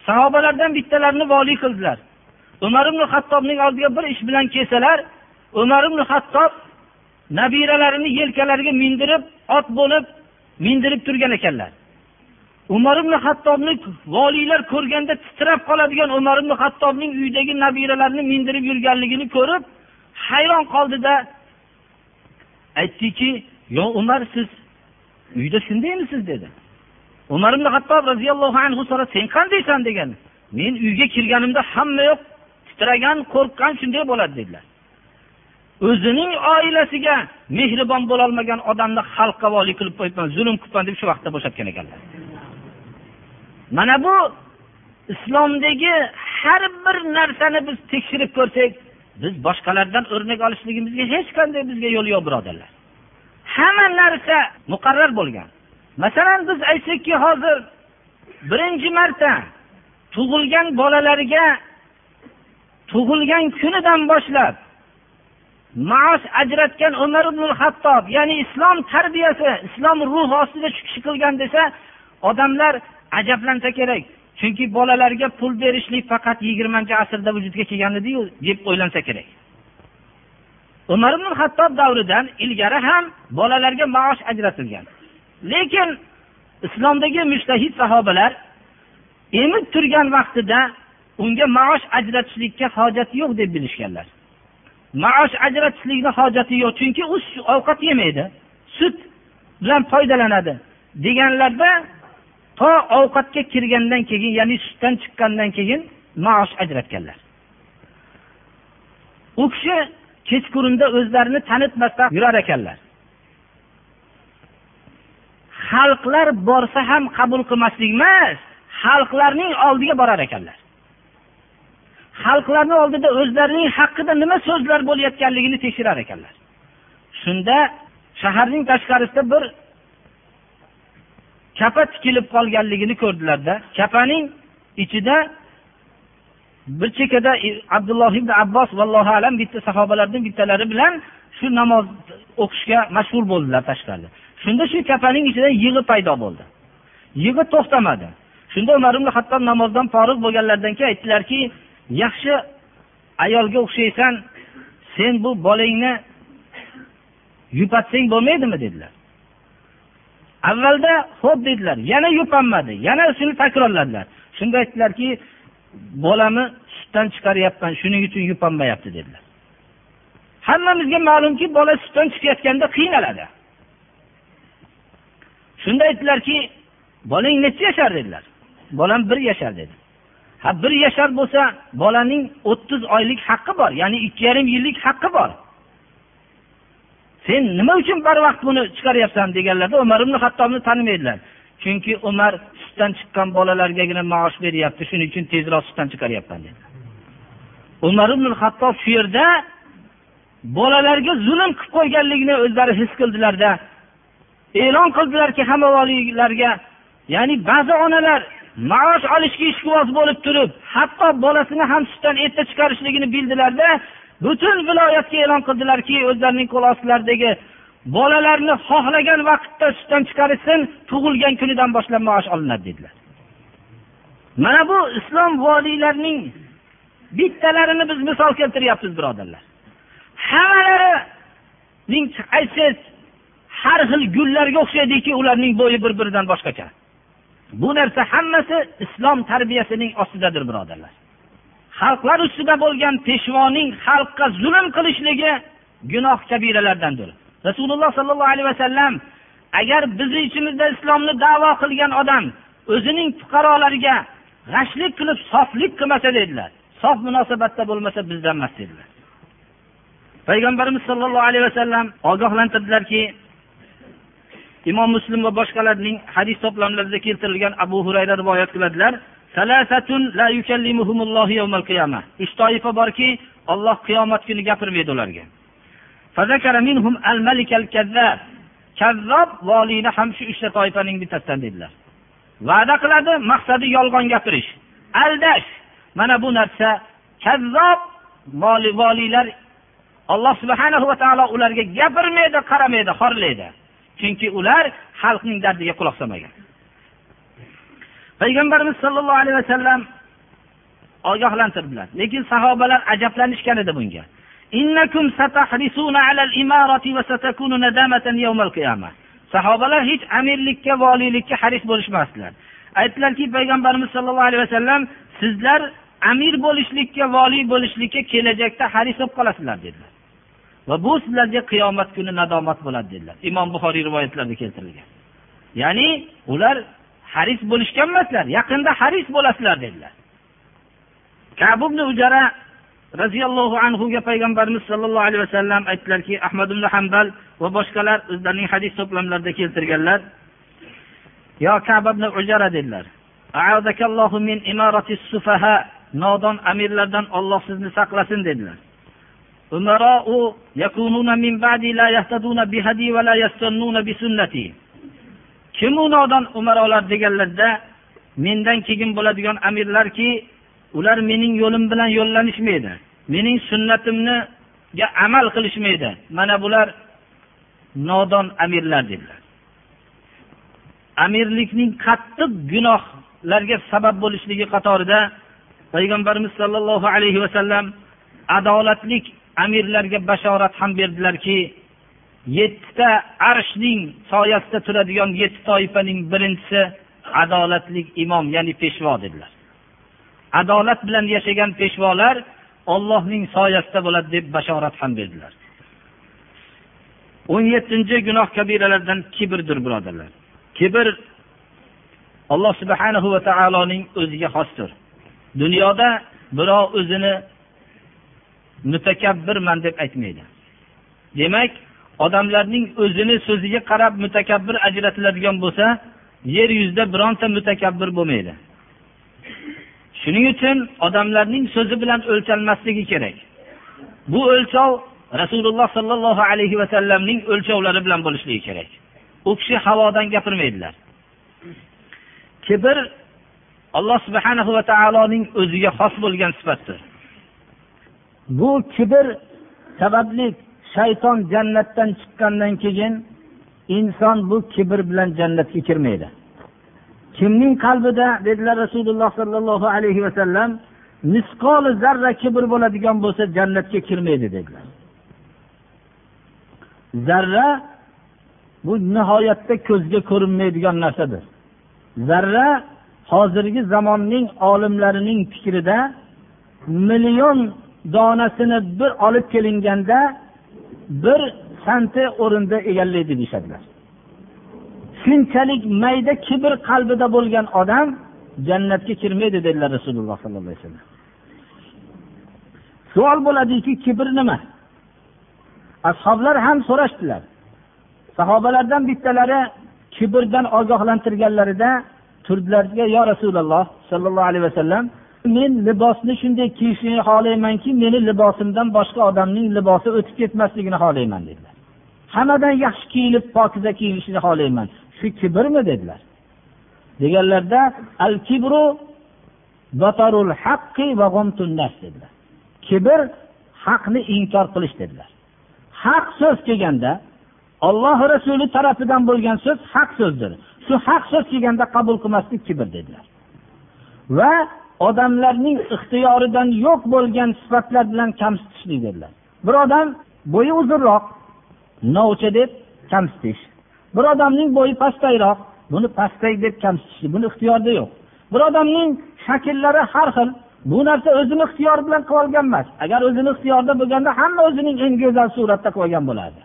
Sahobalardan bittalarini voliy qildilar. Umar ibn hattobning oldiga bir ish bilan kelsalar umar ibn hattob nabiralarini yelkalariga mindirib ot bo'lib mindirib turgan ekanlar. Umar ibn hattobni voliylar ko'rganda titrab qoladigan umar ibn hattobning uydagi nabiralarini mindirib yurganligini ko'rib hayron qoldida. Aytdiki yo umar siz uyda shundaymisiz dedi. Umar ibn hattob roziyallohu anhu so'radi sen qandaysan? degan. Men uyga kirganimda hamma yoq titragan qo'rqqan shunday bo'ladi dedilar. O'zining oilasiga mehribon bo'lolmagan odamni xalqqa voliy qilib qo'yibman zulm qilibman deb shu vaqtda bo'shatgan ekanlar. Mana bu islomdagi har bir narsani biz tekshirib ko'rsak biz boshqalardan o'rnak olishligimizga hech qanday bizga yo'l yo'q birodarlar. Hamma narsa muqarrar bo'lgan. Masalan biz aytsakki hozir birinchi marta tug'ilgan bolalarga tug'ilgan kunidan boshlab maosh ajratgan umar ibn hattob ya'ni islom tarbiyasi islom ruhi ostida shu kishi qilgan desa odamlar ajablansa kerak. Chunki bolalarga pul berishlik faqat yigirmanchi asrda vujudga kelgan ediyu deb o'ylansa kerak. Umar ibn hattob davridan ilgari ham bolalarga maosh ajratilgan. Lekin islomdagi mushtahid sahobalar emib turgan vaqtida unga maosh ajratishlikka hojati yo'q deb bilishganlar. Maosh ajratishlikni hojati yo'q chunki u ovqat yemaydi sut bilan foydalanadi deganlarda to ovqatga kirgandan keyin ya'ni sutdan chiqqandan keyin maosh ajratganlar. U kishi kechqurunda o'zlarini tanitmasdan yurar ekanlar. Xalqlar borsa ham qabul qilmaslik emas xalqlarning oldiga borar ekanlar. Xalqlarni oldida o'zlarining haqida nima so'zlar bo'layotganligini tekshirar ekanlar. Shunda shaharning tashqarisida bir kapa tikilib qolganligini ko'rdilarda kapaning ichida bir chekkada abdulloh ibn abbos vallohu alam bitta sahobalardan bittalari bilan shu namoz o'qishga mashg'ul bo'ldilar tashqarida. Shunda shu kapaning ichida yig'i paydo bo'ldi. Yig'i to'xtamadi. Shunda umar ibn hattob namozdan forig' bo'lganlaridan keyin aytdilarki yaxshi ayolga o'xshaysan sen bu bolangni yupatsang bo'lmaydimi? dedilar. Avvalda ho'p dedilar yana yupanmadi yana shuni takrorladilar. Shunda aytdilarki bolamni sutdan chiqaryapman shuning uchun yupanmayapti dedilar. Hammamizga ma'lumki bola sutdan chiqayotganda qiynaladi. Shunda aytdilarki bolang necha yashar dedilar. Bolam bir yashar dedi. Ha bir yashar bo'lsa bolaning o'ttiz oylik haqqi bor ya'ni ikki yarim yillik haqqi bor. Sen nima uchun barvaqt buni chiqaryapsan deganlarda umar ibn hattobni tanimaydilar. Chunki umar sutdan chiqqan bolalargagina maosh beryapti shuning uchun tezroq sutdan chiqaryapman dedi. Umar ibn hattob shu yerda bolalarga zulm qilib qo'yganligini o'zlari his qildilarda e'lon qildilarki hamma voliylarga ya'ni ba'zi onalar maosh olishga ishqiboz bo'lib turib hatto bolasini ham sutdan erta chiqarishligini bildilarda butun viloyatga e'lon qildilarki o'zlarining qo'l ostilaridagi bolalarni xohlagan vaqtda sutdan chiqarishsin tug'ilgan kunidan boshlab maosh olinadi dedilar. Mana bu islom voliylarining bittalarini biz misol keltiryapmiz birodarlar. Hammalarining aytsangiz har xil gullarga o'xshaydiki ularning bo'yi bir biridan boshqacha. Bu narsa hammasi islom tarbiyasining ostidadir birodarlar. Xalqlar ustida bo'lgan peshvoning xalqqa zulm qilishligi gunoh kabiralardandir. Rasululloh sollallohu alayhi vasallam agar bizni ichimizda islomni davo qilgan odam o'zining fuqarolariga g'ashlik qilib soflik qilmasa dedilar sof munosabatda bo'lmasa bizdan emas dedilar. Payg'ambarimiz sollallohu alayhi vasallam ogohlantirdilarki imom muslim va boshqalarning hadis to'plamlarida keltirilgan abu hurayra rivoyat qiladilar. Uch toifa borki olloh qiyomat kuni gapirmaydi ularga. Kazzob voliyni ham shu uchta toifaning bittasidan dedilar. Va'da qiladi maqsadi yolg'on gapirish. Aldash. Mana bu narsa kazzob voliylar alloh subhanahu va taolo ularga gapirmaydi qaramaydi xorlaydi. Chunki ular xalqning dardiga quloq solmagan. Payg'ambarimiz sollallohu alayhi vasallam ogohlantirdilar. Lekin sahobalar ajablanishgan edi bunga. Sahobalar hech amirlikka voliylikka haris bo'lishmasdilar. Aytdilarki payg'ambarimiz sollallohu alayhi vasallam sizlar amir bo'lishlikka voliy bo'lishlikka kelajakda haris bo'lib qolasizlar dedilar. Va bu sizlarga qiyomat kuni nadomat bo'ladi dedilar. Imom buxoriy rivoyatlarida keltirilgan. Ya'ni ular haris bo'lishgan emaslar yaqinda haris bo'lasizlar dedilar. Kabubni ujara roziyallohu anhuga payg'ambarimiz sollallohu alayhi vasallam aytdilarki ahmad ibn hambal va boshqalar o'zlarining hadis to'plamlarida keltirganlar yo kaba ibn ujara dedilar nodon amirlardan olloh sizni saqlasin dedilar. Umarou yakununa min ba'di la yahtaduna bihadi va la yastannuna bisunnati kim u nodon umarolar deganlarda mendan keyin bo'ladigan amirlarki ular mening yo'lim bilan yo'llanishmaydi. Mening sunnatimniga amal qilishmaydi. Mana bular nodon amirlar dedilar. Amirlikning qattiq gunohlarga sabab bo'lishligi qatorida payg'ambarimiz sollallohu alayhi vasallam adolatlik amirlarga bashorat ham berdilarki yettita arshning soyasida turadigan yetti toifaning birinchisi adolatli imom ya'ni peshvo dedilar. Adolat bilan yashagan peshvolar ollohning soyasida bo'ladi deb bashorat ham berdilar. o'n yettinchi gunoh kabiralardan kibrdir birodarlar. Kibr alloh subhanahu va taoloning o'ziga xosdir. Dunyoda birov o'zini mutakabbirman deb aytmaydi. Demak odamlarning o'zini so'ziga qarab mutakabbir ajratiladigan bo'lsa yer yuzida bironta mutakabbir bo'lmaydi. Shuning uchun odamlarning so'zi bilan o'lchanmasligi kerak. Bu o'lchov rasululloh sollallohu alayhi vasallamning o'lchovlari bilan bo'lishligi kerak. U kishi havodan gapirmaydilar. Kibr alloh subhanahu va taoloning o'ziga xos bo'lgan sifatdir. Bu kibr sababli shayton jannatdan chiqqandan keyin inson bu kibr bilan jannatga kirmaydi. Kimning qalbida dedilar rasululloh sollallohu alayhi vasallam misqoli zarra kibr bo'ladigan bo'lsa jannatga kirmaydi dedilar. Zarra bu nihoyatda ko'zga ko'rinmaydigan narsadir. Zarra hozirgi zamonning olimlarining fikrida million donasini bir olib kelinganda bir santi o'rinda egallaydi deyishadilar. Shunchalik mayda kibr qalbida bo'lgan odam jannatga kirmaydi dedilar rasululloh sollallohu alayhi vasallam. Savol bo'ladiki kibr nima? Ashoblar ham so'rashdilar. Sahobalardan bittalari kibrdan ogohlantirganlarida turdilarga yo rasululloh sollallohu alayhi vasallam men libosni shunday kiyishni xohlaymanki meni libosimdan boshqa odamning libosi o'tib ketmasligini xohlayman dedilar. Hammadan yaxshi kiyinib pokiza kiyinishni xohlayman. Shu kibrmi dedilar. Deganlarda al kibru batarul haqqi va nas dedilar. Kibr haqni inkor qilish dedilar. Haq so'z kelganda olloh rasuli tarafidan bo'lgan so'z haq so'zdir. Shu haq so'z kelganda qabul qilmaslik kibr dedilar. Va odamlarning ixtiyoridan yo'q bo'lgan sifatlar bilan kamsitishlik dedilar. Bir odam bo'yi uzunroq novcha deb kamsitish. Bir odamning bo'yi pastayroq buni pastak deb kamsitishlik buni ixtiyorida yo'q. Bir odamning shakllari har xil bu narsa o'zini ixtiyori bilan qilib olgan emas. Agar o'zini ixtiyorida bo'lganda hamma o'zining eng go'zal suratda qilib olgan bo'lardi.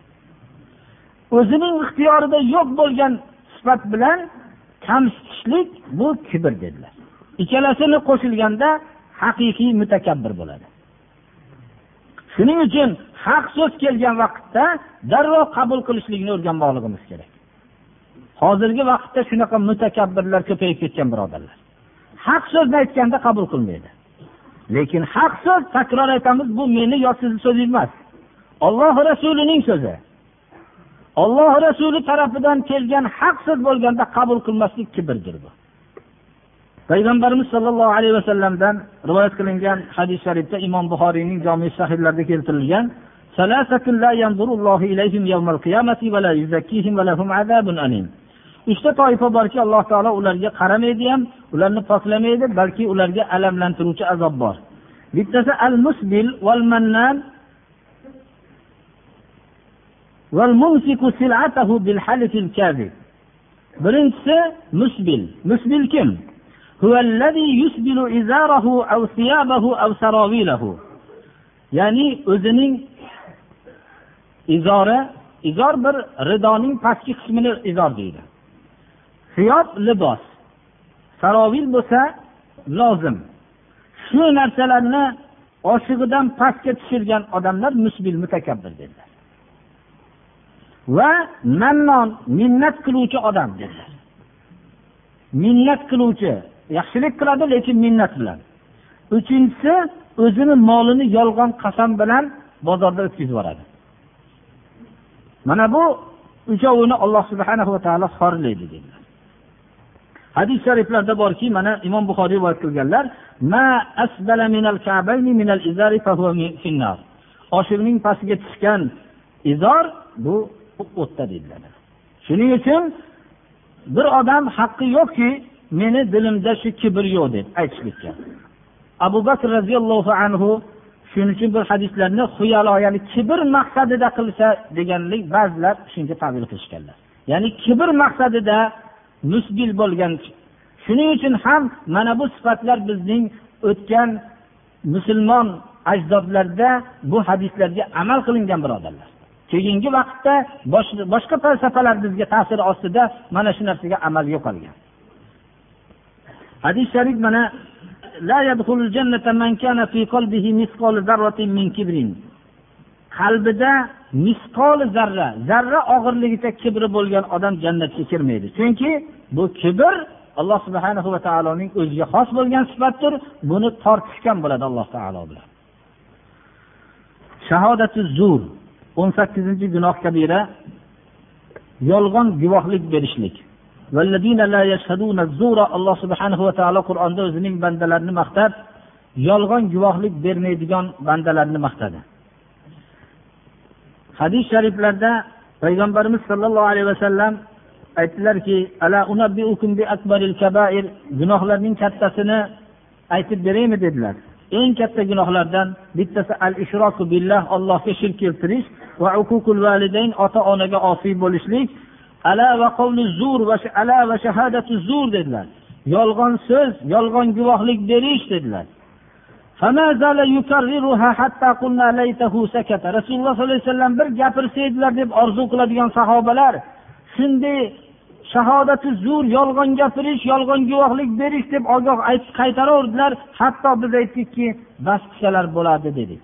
O'zining ixtiyorida yo'q bo'lgan sifat bilan kamsitishlik bu kibr dedilar. Ikkalasini qo'shilganda haqiqiy mutakabbir bo'ladi. Shuning uchun haq so'z kelgan vaqtda darrov qabul qilishlikni o'rganmoqligimiz kerak. Hozirgi vaqtda shunaqa mutakabbirlar ko'payib ketgan birodarlar. Haq so'zni aytganda qabul qilmaydi. Lekin haq so'z takror aytamiz bu meni yo sizni so'zingiz emas. Olloh rasulining so'zi. Olloh rasuli tarafidan kelgan haq so'z bo'lganda qabul qilmaslik kibrdir bu. Payg'ambarimiz sollallohu alayhi vasallamdan rivoyat qilingan hadis sharifda imom buxoriyning jomi sahihlarida keltirilgan uchta toifa borki alloh taolo ularga qaramaydi ham ularni poklamaydi balki ularga alamlantiruvchi azob bor. Bittasi al musbil val mannan birinchisi musbil. Musbil kim? Ya'ni o'zining izori izor bir ridoning pastki qismini izor deydi. Siyob libos. Sarovil bo'lsa lozim. Shu narsalarni oshig'idan pastga tushirgan odamlar musbil mutakabbir dedilar. Va mannon minnat qiluvchi odam dedilar. Minnat qiluvchi yaxshilik qiladi lekin minnat bilan uchinchisi o'zini molini yolg'on qasam bilan bozorda o'tkazib yuboradi mana bu uchovini alloh subhanahu va taolo xorlaydi dedilar. Hadis shariflarda borki mana imom buxoriy rivoyat qilganlar oshig'ning pastiga tushgan izor bu o'tda dedilar. Shuning uchun bir odam haqqi yo'qki meni dilimda shu kibr yo'q deb aytishlikka. Abu bakr roziyallohu anhu shuning uchun bir hadislarni xuyalo ya'ni kibr maqsadida qilsa deganlik ba'zilar shunga tavil qilishganlar. Ya'ni kibr maqsadida musbil bo'lgan shuning uchun ham mana bu sifatlar bizning o'tgan musulmon ajdodlarda bu hadislarga amal qilingan birodarlar. Keyingi vaqtda boshqa falsafalar bizga ta'siri ostida mana shu narsaga amal yo'qolgan. Hadis sharif mana qalbida misqol zarra zarra og'irligicha kibri bo'lgan odam jannatga kirmaydi. Chunki bu kibr alloh subhana va taoloning o'ziga xos bo'lgan sifatdir. Buni tortishgan bo'ladi alloh taolo bilan. Shahodati zur o'n sakkizinchi gunoh kabira yolg'on guvohlik berishlik. Alloh subhanahu va taolo qur'onda o'zining bandalarini maqtab yolg'on guvohlik bermaydigan bandalarni maqtadi hadis shariflarda payg'ambarimiz sollallohu alayhi vasallam aytdilarki gunohlarning kattasini aytib beraymi dedilar eng katta gunohlardan bittasi al ishroku billah allohga shirk keltirish va uququl validayn ota onaga osiy bo'lishlik ala va qavli zur va ala va shahadatu zur dedilar. Yolg'on so'z yolg'on guvohlik berish dedilar. Rasululloh sollallohu alayhi vasallam bir gapirsa edilar deb orzu qiladigan sahobalar shunday shahodati zur yolg'on gapirish yolg'on guvohlik berish deb ogoh aytib qaytaraverdilar hatto biz aytdikki bas qilsalar bo'ladi dedik.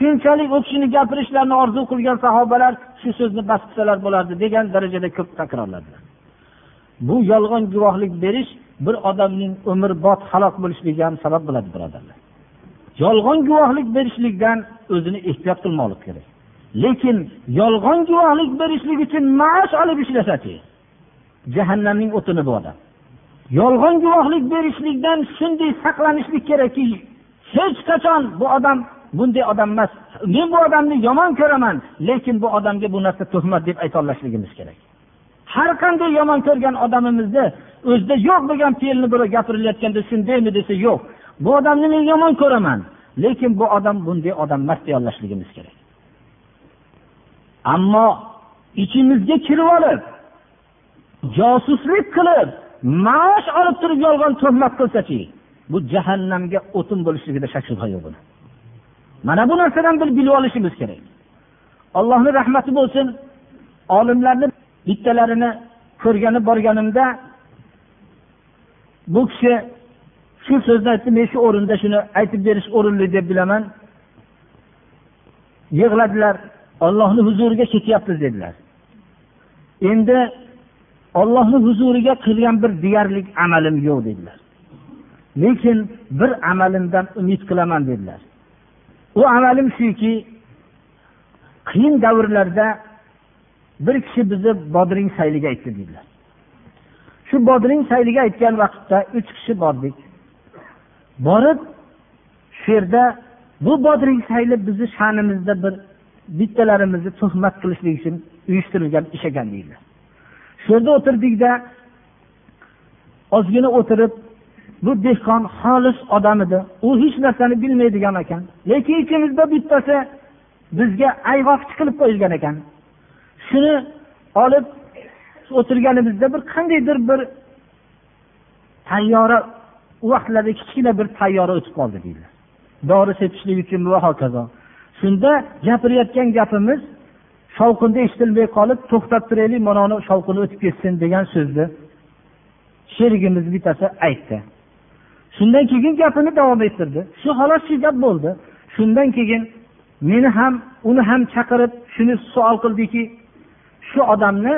Shunchalik u kishini gapirishlarini orzu qilgan sahobalar shu so'zni bas qilsalar bo'lardi degan darajada ko'p takrorladilar. Bu yolg'on guvohlik berish bir odamning umrbod halok bo'lishligiga ham sabab bo'ladi birodarlar. Yolg'on guvohlik berishlikdan o'zini ehtiyot qilmoqlik kerak. Lekin yolg'on guvohlik berishlik uchun maosh olib ishlasachi jahannamning o'tini bu odam. Yolg'on guvohlik berishlikdan shunday saqlanishlik kerakki hech qachon bu odam bunday odam emas. Men bu odamni yomon ko'raman lekin bu odamga bu narsa tuhmat deb aytolmasligimiz kerak. Har qanday yomon ko'rgan odamimizni o'zida yo'q bo'lgan fe'lni birov gapirilayotganda shundaymi desa yo'q. Bu odamni men yomon ko'raman lekin bu odam bunday odam emas deyolmasligimiz kerak. Ammo ichimizga kirib olib josuslik qilib maosh olib turib yolg'on tuhmat qilsachi bu jahannamga o'tin bo'lishligida shak shubha yo'q buni. Mana bu narsadan bir bilib olishimiz kerak. Allohni rahmati bo'lsin olimlarni bittalarini ko'rgani borganimda bu kishi shu so'zni aytdi men shu o'rinda shuni aytib berish o'rinli deb bilaman. Yig'ladilar ollohni huzuriga ketyapmiz dedilar. Endi ollohni huzuriga qilgan bir deyarlik amalim yo'q dedilar. Lekin bir amalimdan umid qilaman dedilar. U amalim shuki qiyin davrlarda bir kishi bizni bodring sayliga aytdi deydilar shu bodring sayliga aytgan vaqtda uch kishi bordik. Borib shu yerda bu bodring sayli bizni sha'nimizda bir bittalarimizni tuhmat qilishlik uchun uyushtirilgan ish ekan deydilar. Shu yerda o'tirdikda ozgina o'tirib bu dehqon xolis odam edi. U hech narsani bilmaydigan ekan. Lekin ikkimizda bittasi bizga ayg'oqchi qilib qo'yilgan ekan. Shuni olib o'tirganimizda bir qandaydir bir tayyora u vaqtlarda kichkina bir tayyora o'tib qoldi deydilar dori sepishlik uchun va hokazo. Shunda gapirayotgan gapimiz shovqinda eshitilmay qolib to'xtab turaylik mana shovqini o'tib ketsin degan so'zni sherigimiz bittasi aytdi. Shundan keyin gapini davom ettirdi. Shu xolos shu gap bo'ldi. Shundan keyin meni ham uni ham chaqirib shuni savol qildiki shu odamni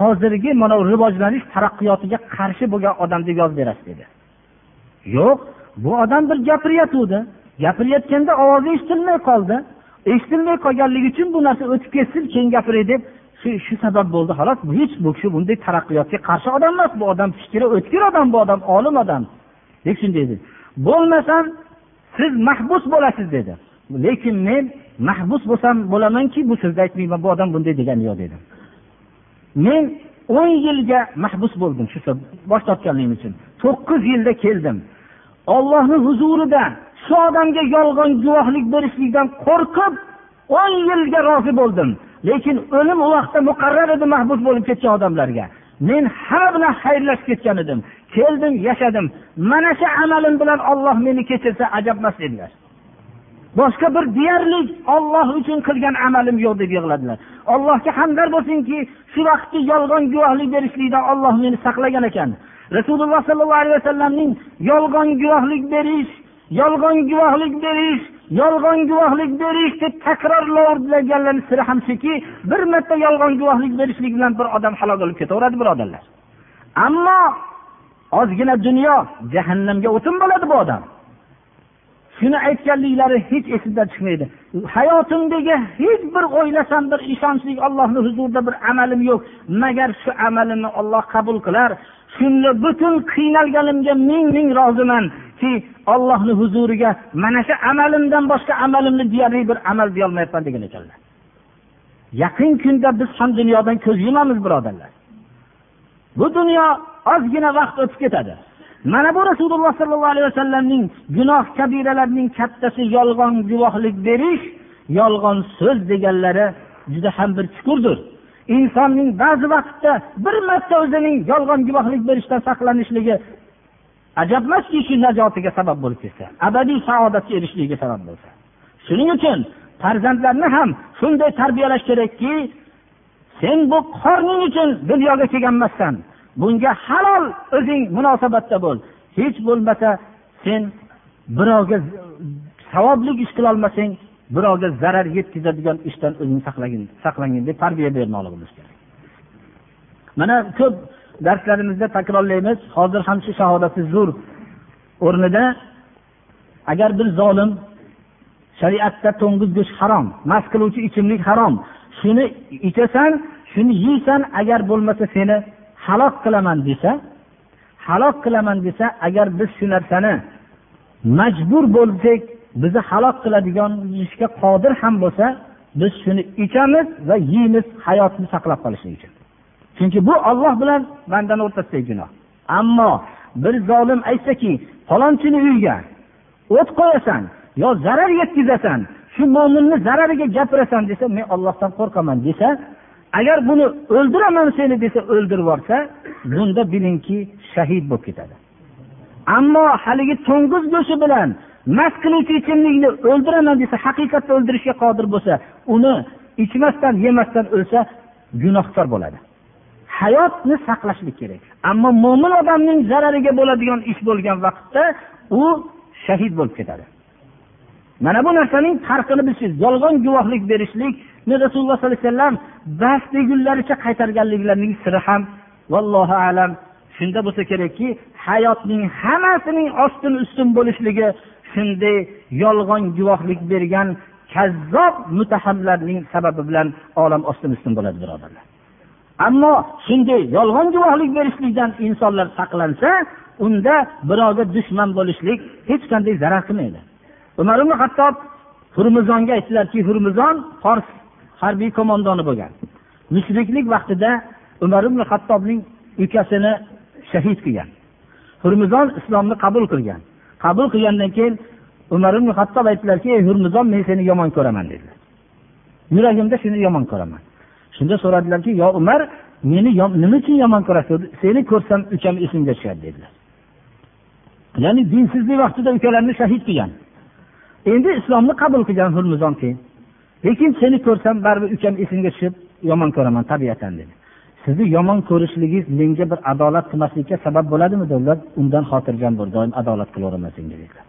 hozirgi mana rivojlanish taraqqiyotiga qarshi bo'lgan odam deb yozib berasiz dedi. Yo'q bu odam bir gapiryotgandi gapirayotganda ovozi eshitilmay qoldi. Eshitilmay qolganligi uchun bu narsa o'tib ketsin keyin gapiray deb shu shu sabab bo'ldi. Xolos bu hech bu kishi bunday taraqqiyotga qarshi odam emas. Bu odam fikri o'tkir odam bu odam olim odam. Deb shunday dedi bo'lmasam siz mahbus bo'lasiz dedi. Lekin men mahbus bo'lsam bo'lamanki bu so'zni aytmayman bu odam bunday degani yo'q dedi. Men o'n yilga mahbus bo'ldim shu bosh tortganligim uchun. To'qqiz yilda keldim. Ollohni huzurida shu odamga yolg'on guvohlik berishlikdan qo'rqib o'n yilga rozi bo'ldim. Lekin o'lim u vaqtda muqarrar edi mahbus bo'lib ketgan odamlarga. Men hamma bilan xayrlashib ketgan edim. Keldim yashadim. Mana shu amalim bilan olloh meni kechirsa ajabmas dedilar. Boshqa bir deyarli olloh uchun qilgan amalim yo'q deb yig'ladilar. Allohga hamdar bo'lsinki shu vaqtda yolg'on guvohlik berishlikdan olloh meni saqlagan ekan. Rasululloh sollallohu alayhi vasallamning yolg'on guvohlik berish yolg'on guvohlik berish yolg'on guvohlik berish deb takrorlaganlarni siri ham shuki bir marta yolg'on guvohlik berishlik bilan bir odam halok bo'lib ketaveradi birodarlar. Ammo ozgina dunyo jahannamga o'tin bo'ladi bu odam. Shuni aytganliklari hech esimdan chiqmaydi. Hayotimdagi hech bir o'ylasam bir ishonchli ollohni huzurida bir amalim yo'q. Magar shu amalimni olloh qabul qilar shunda butun qiynalganimga ming ming rozimanki ollohni huzuriga mana shu amalimdan boshqa amalimni deyarli bir amal deyolmayapman degan ekanlar. Yaqin kunda biz ham dunyodan ko'z yumamiz birodarlar. Bu dunyo ozgina vaqt o'tib ketadi. Mana bu rasululloh sollallohu alayhi vasallamning gunoh kabiralarining kattasi yolg'on guvohlik berish yolg'on so'z deganlari juda ham bir chuqurdir. Insonning ba'zi vaqtda bir marta o'zining yolg'on guvohlik berishdan saqlanishligi ajab emaski shu najotiga sabab bo'lib ketsa abadiy saodatga erishishligiga sabab bo'lsa. Shuning uchun farzandlarni ham shunday tarbiyalash kerakki sen bu qorning uchun dunyoga kelganmassan bunga halol o'zing munosabatda bo'l. Hech bo'lmasa sen birovga savobli ish qilolmasang birovga zarar yetkazadigan ishdan o'zingni saqlagin saqlangin deb tarbiya bermoqligimiz kerak. Mana ko'p darslarimizda takrorlaymiz. Hozir ham shu shahodati zur o'rnida. Agar bir zolim shariatda to'ng'iz go'sht harom mast qiluvchi ichimlik harom shuni ichasan shuni yeysan agar bo'lmasa seni halok qilaman desa halok qilaman desa agar biz shu narsani majbur bo'lsak bizni halok qiladigan ishga qodir ham bo'lsa biz shuni ichamiz va yeymiz hayotni saqlab qolishlik uchun. Chunki bu olloh bilan bandani o'rtasidagi gunoh. Ammo bir zolim aytsaki falonchini uyiga o't qo'yasan yo zarar yetkazasan shu mo'minni zarariga gapirasan desa men ollohdan qo'rqaman desa agar buni o'ldiraman seni desa o'ldirib yuborsa bunda bilingki shahid bo'lib ketadi. Ammo haligi to'ng'iz go'shti bilan mast qiluvchi ichimlikni o'ldiraman desa haqiqatda o'ldirishga qodir bo'lsa uni ichmasdan yemasdan o'lsa gunohkor bo'ladi. Hayotni saqlashlik kerak. Ammo mo'min odamning zarariga bo'ladigan ish bo'lgan vaqtda u shahid bo'lib ketadi. Mana bu narsaning farqini bilsangiz yolg'on guvohlik berishlik rasululloh sollallohu alayhi vasallam bas degunlaricha qaytarganliklarining siri ham vallohu alam. Shunda bo'lsa kerakki hayotning hammasining ostin ustun bo'lishligi shunday yolg'on guvohlik bergan kazzob mutahamlarning sababi bilan olam ostin ustun bo'ladi birodarlar. Ammo shunday yolg'on guvohlik berishlikdan insonlar saqlansa unda birovga dushman bo'lishlik hech qanday zarar qilmaydi. Umar ibn hattob hurmizonga aytdilarki hurmizon fors harbiy qo'mondoni bo'lgan. Mushriklik vaqtida umar ibn hattobning ukasini shahid qilgan. Hurmizon islomni qabul qilgan. Qabul qilgandan keyin umar ibn hattob aytdilarki ey hurmizon men seni yomon ko'raman dedilar. Yuragimda seni yomon ko'raman. Shunda so'radilarki yo umar meni nima uchun yomon ko'rasiz? Seni ko'rsam ukam esimga tushadi dedilar. Ya'ni dinsizlik vaqtida ukalarini shahid qilgan. Endi islomni qabul qilgan hurmizon keyin. Lekin seni ko'rsam baribir ukam esimga tushib yomon ko'raman tabiatan dedi. Sizni yomon ko'rishligingiz menga bir adolat qilmaslikka sabab bo'ladimi dedilar undan xotirjam bo'l doim adolat qilaveraman senga dedilar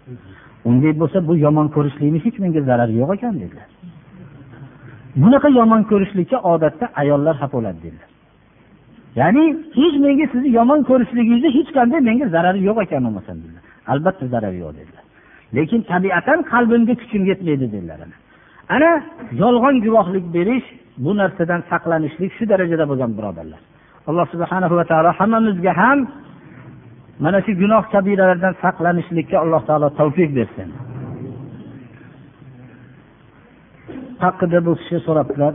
unday bo'lsa bu yomon ko'rishlikni hech menga zarari yo'q ekan dedilar bunaqa yomon ko'rishlikka odatda ayollar xafa bo'ladi dedilar ya'ni hech menga sizni yomon ko'rishligingizni hech qanday menga zarari yo'q ekan bo'lmasam dedilar albatta zarari yo'q dedilar lekin tabiatan qalbimga kuchim yetmaydi dedilar ana yolg'on guvohlik berish bu narsadan saqlanishlik shu darajada bo'lgan birodarlar. Alloh subhana va taolo hammamizga ham mana shu gunoh kabiralardan saqlanishlikka alloh taolo tavfiq bersin. Haqida bu kishi so'rabdilar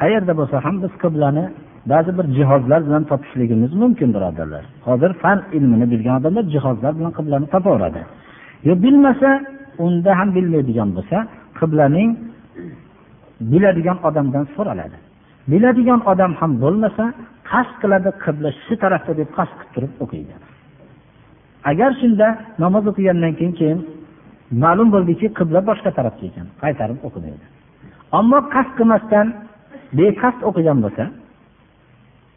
qayerda bo'lsa ham biz qiblani ba'zi bir jihozlar bilan topishligimiz mumkin birodarlar. Hozir fan ilmini bilgan odamlar jihozlar bilan qiblani topaveradi. Yo bilmasa unda ham bilmaydigan bo'lsa qiblaning biladigan odamdan so'raladi. Biladigan odam ham bo'lmasa qasd qiladi qibla shu tarafda deb qasd qilib turib o'qiydi. Agar shunda namoz o'qigandan keyin keyin ma'lum bo'ldiki qibla boshqa tarafga ekan qaytarib o'qimaydi. Ammo qasd qilmasdan beqasd o'qigan bo'lsa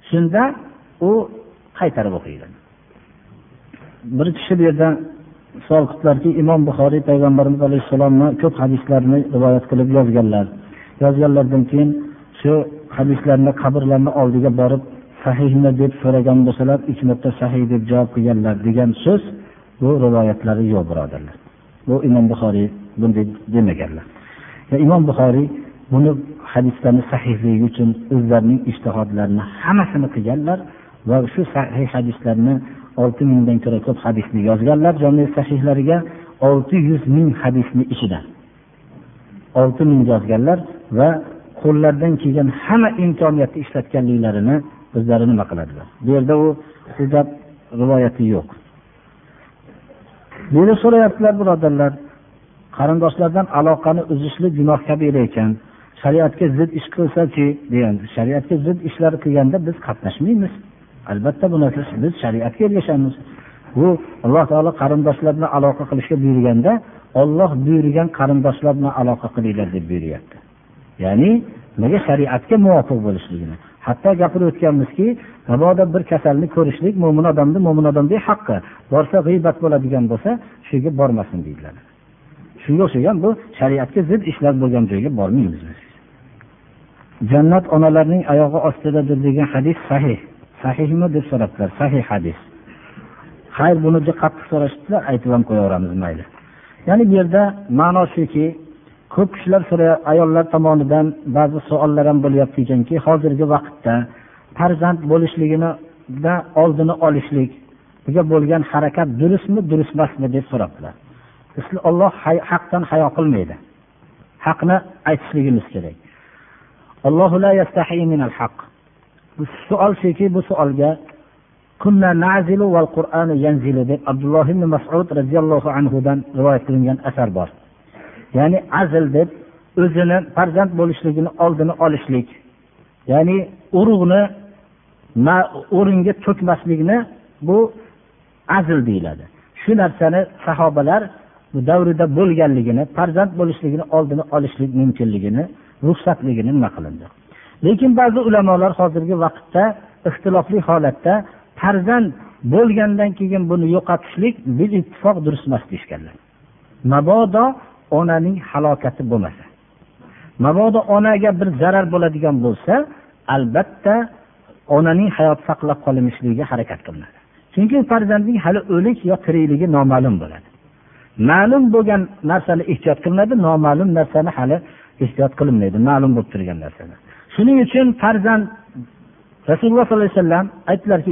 shunda u qaytarib o'qiydi. Bir kishi bu yerda savol qildilarki imom buxoriy payg'ambarimiz alayhissalomni ko'p hadislarni rivoyat qilib yozganlar. Yozganlaridan keyin shu hadislarni qabrlarni oldiga borib sahihmi deb so'ragan bo'lsalar uch marta sahiy deb javob qilganlar degan so'z bu rivoyatlari yo'q birodarlar. Bu imom buxoriy bunday demaganlar. Imom buxoriy buni hadislarni sahihligi uchun o'zlarining ishtihodlarini hammasini qilganlar va shu sahih hadislarni olti mingdan ko'ra ko'p hadisni yozganlar jami sahihlariga olti yuz ming hadisni ichidan olti ming yozganlar va qo'llaridan kelgan hamma imkoniyatni ishlatganliklarini o'zlari nima qiladilar? Bu yerda u gap rivoyati yo'q. Meni so'rayaptilar birodarlar qarindoshlardan aloqani uzishlik gunoh kabira ekan. Shariatga zid ish qilsachi degan shariatga zid ishlar qilganda biz qatnashmaymiz. Albatta bu narsa biz shariatga ergashamiz. Bu alloh taolo qarindoshlar bilan aloqa qilishga buyurganda olloh buyurgan qarindoshlar bilan aloqa qilinglar deb buyuryapti. Ya'ni nega shariatga muvofiq bo'lishligini. Hatto gapirib o'tganmizki mabodo bir kasalni ko'rishlik mo'min odamni mo'min odamni haqqi. Borsa g'iybat bo'ladigan bo'lsa shu yerga bormasin deydilar. Shunga o'xshagan bu shariatga zid ishlar bo'lgan joyga bormaymiz jannat onalarning oyog'i ostidadir degan hadis sahih. Sahihmi deb so'rabdilar sahih hadis. Xayr buni qattiq so'rashibdilar aytib ham qo'yaveramiz mayli. Ya'ni bu yerda ma'no shuki ko'p kishilar ayollar tomonidan ba'zi savollar ham bo'lyapti ekanki hozirgi vaqtda farzand bo'lishligida oldini olishlikga bo'lgan harakat durustmi durust emasmi deb so'rabdilar. Olloh haqdan hayo qilmaydi. Haqni aytishligimiz kerak allohu la minal haq savol shuki bu savolga deb abdulloh ibn masud roziyallohu anhudan rivoyat qilingan asar bor. Ya'ni azl deb o'zini farzand bo'lishligini oldini olishlik. Ya'ni urug'ni o'ringa to'kmaslikni bu azl deyiladi. Shu narsani sahobalar davrida bo'lganligini farzand bo'lishligini oldini olishlik mumkinligini ruxsatligini nima qilindi? Lekin ba'zi ulamolar hozirgi vaqtda ixtilofli holatda farzand bo'lgandan keyin buni yo'qotishlik bil ittifoq durust emas deyishganlar. Mabodo onaning halokati bo'lmasa mabodo onaga bir zarar bo'ladigan bo'lsa albatta onaning hayot saqlab qolinishligiga harakat qilinadi. Chunki farzandning hali o'lik yo tirikligi noma'lum bo'ladi. Ma'lum bo'lgan narsani ehtiyot qilinadi noma'lum narsani hali ehtiyot qilinmaydi. Ma'lum bo'lib turgan narsani. Shuning uchun farzand rasululloh sollallohu alayhi vasallam aytdilarki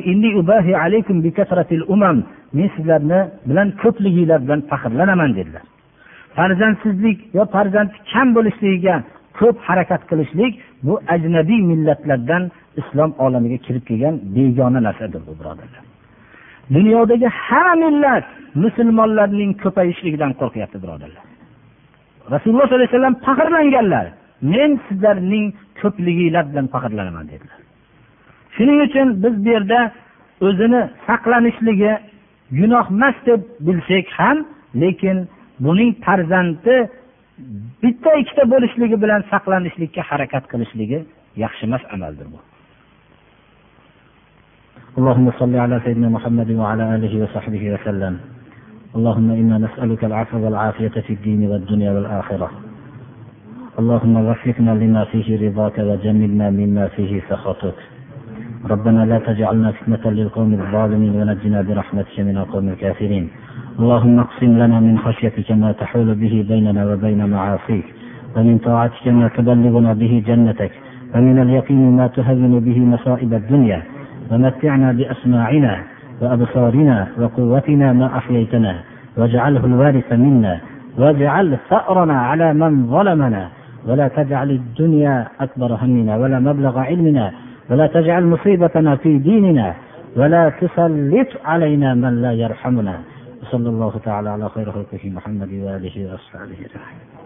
men sizlarni bilan ko'pliginglar bilan faxrlanaman dedilar. Farzandsizlik yo farzand kam bo'lishligiga ko'p harakat qilishlik bu ajnabiy millatlardan islom olamiga kirib kelgan begona narsadir bu birodarlar. Dunyodagi hamma millat musulmonlarning ko'payishligidan qo'rqyapti birodarlar. Rasululloh sollallohu alayhi vasallam faxrlanganlar. men sizlarning ko'pliginglar bilan faxrlanaman dedilar shuning uchun biz bu yerda o'zini saqlanishligi gunoh emas deb bilsak ham lekin buning farzandi bitta ikkita bo'lishligi bilan saqlanishlikka harakat qilishligi yaxshi emas amaldir bu اللهم صل على سيدنا محمد وعلى اله وصحبه وسلم اللهم انا نسالك العفو والعافيه في الدين والدنيا والاخره اللهم وفقنا لما فيه رضاك وجنبنا مما فيه سخطك. ربنا لا تجعلنا فتنة للقوم الظالمين ونجنا برحمتك من القوم الكافرين. اللهم اقسم لنا من خشيتك ما تحول به بيننا وبين معاصيك. ومن طاعتك ما تبلغنا به جنتك. ومن اليقين ما تهون به مصائب الدنيا. ومتعنا بأسماعنا وأبصارنا وقوتنا ما أحييتنا. واجعله الوارث منا. واجعل ثأرنا على من ظلمنا. ولا تجعل الدنيا أكبر همنا ولا مبلغ علمنا ولا تجعل مصيبتنا في ديننا ولا تسلط علينا من لا يرحمنا. وصلى الله تعالى على خير خلقه محمد وآله وأصحابه أجمعين.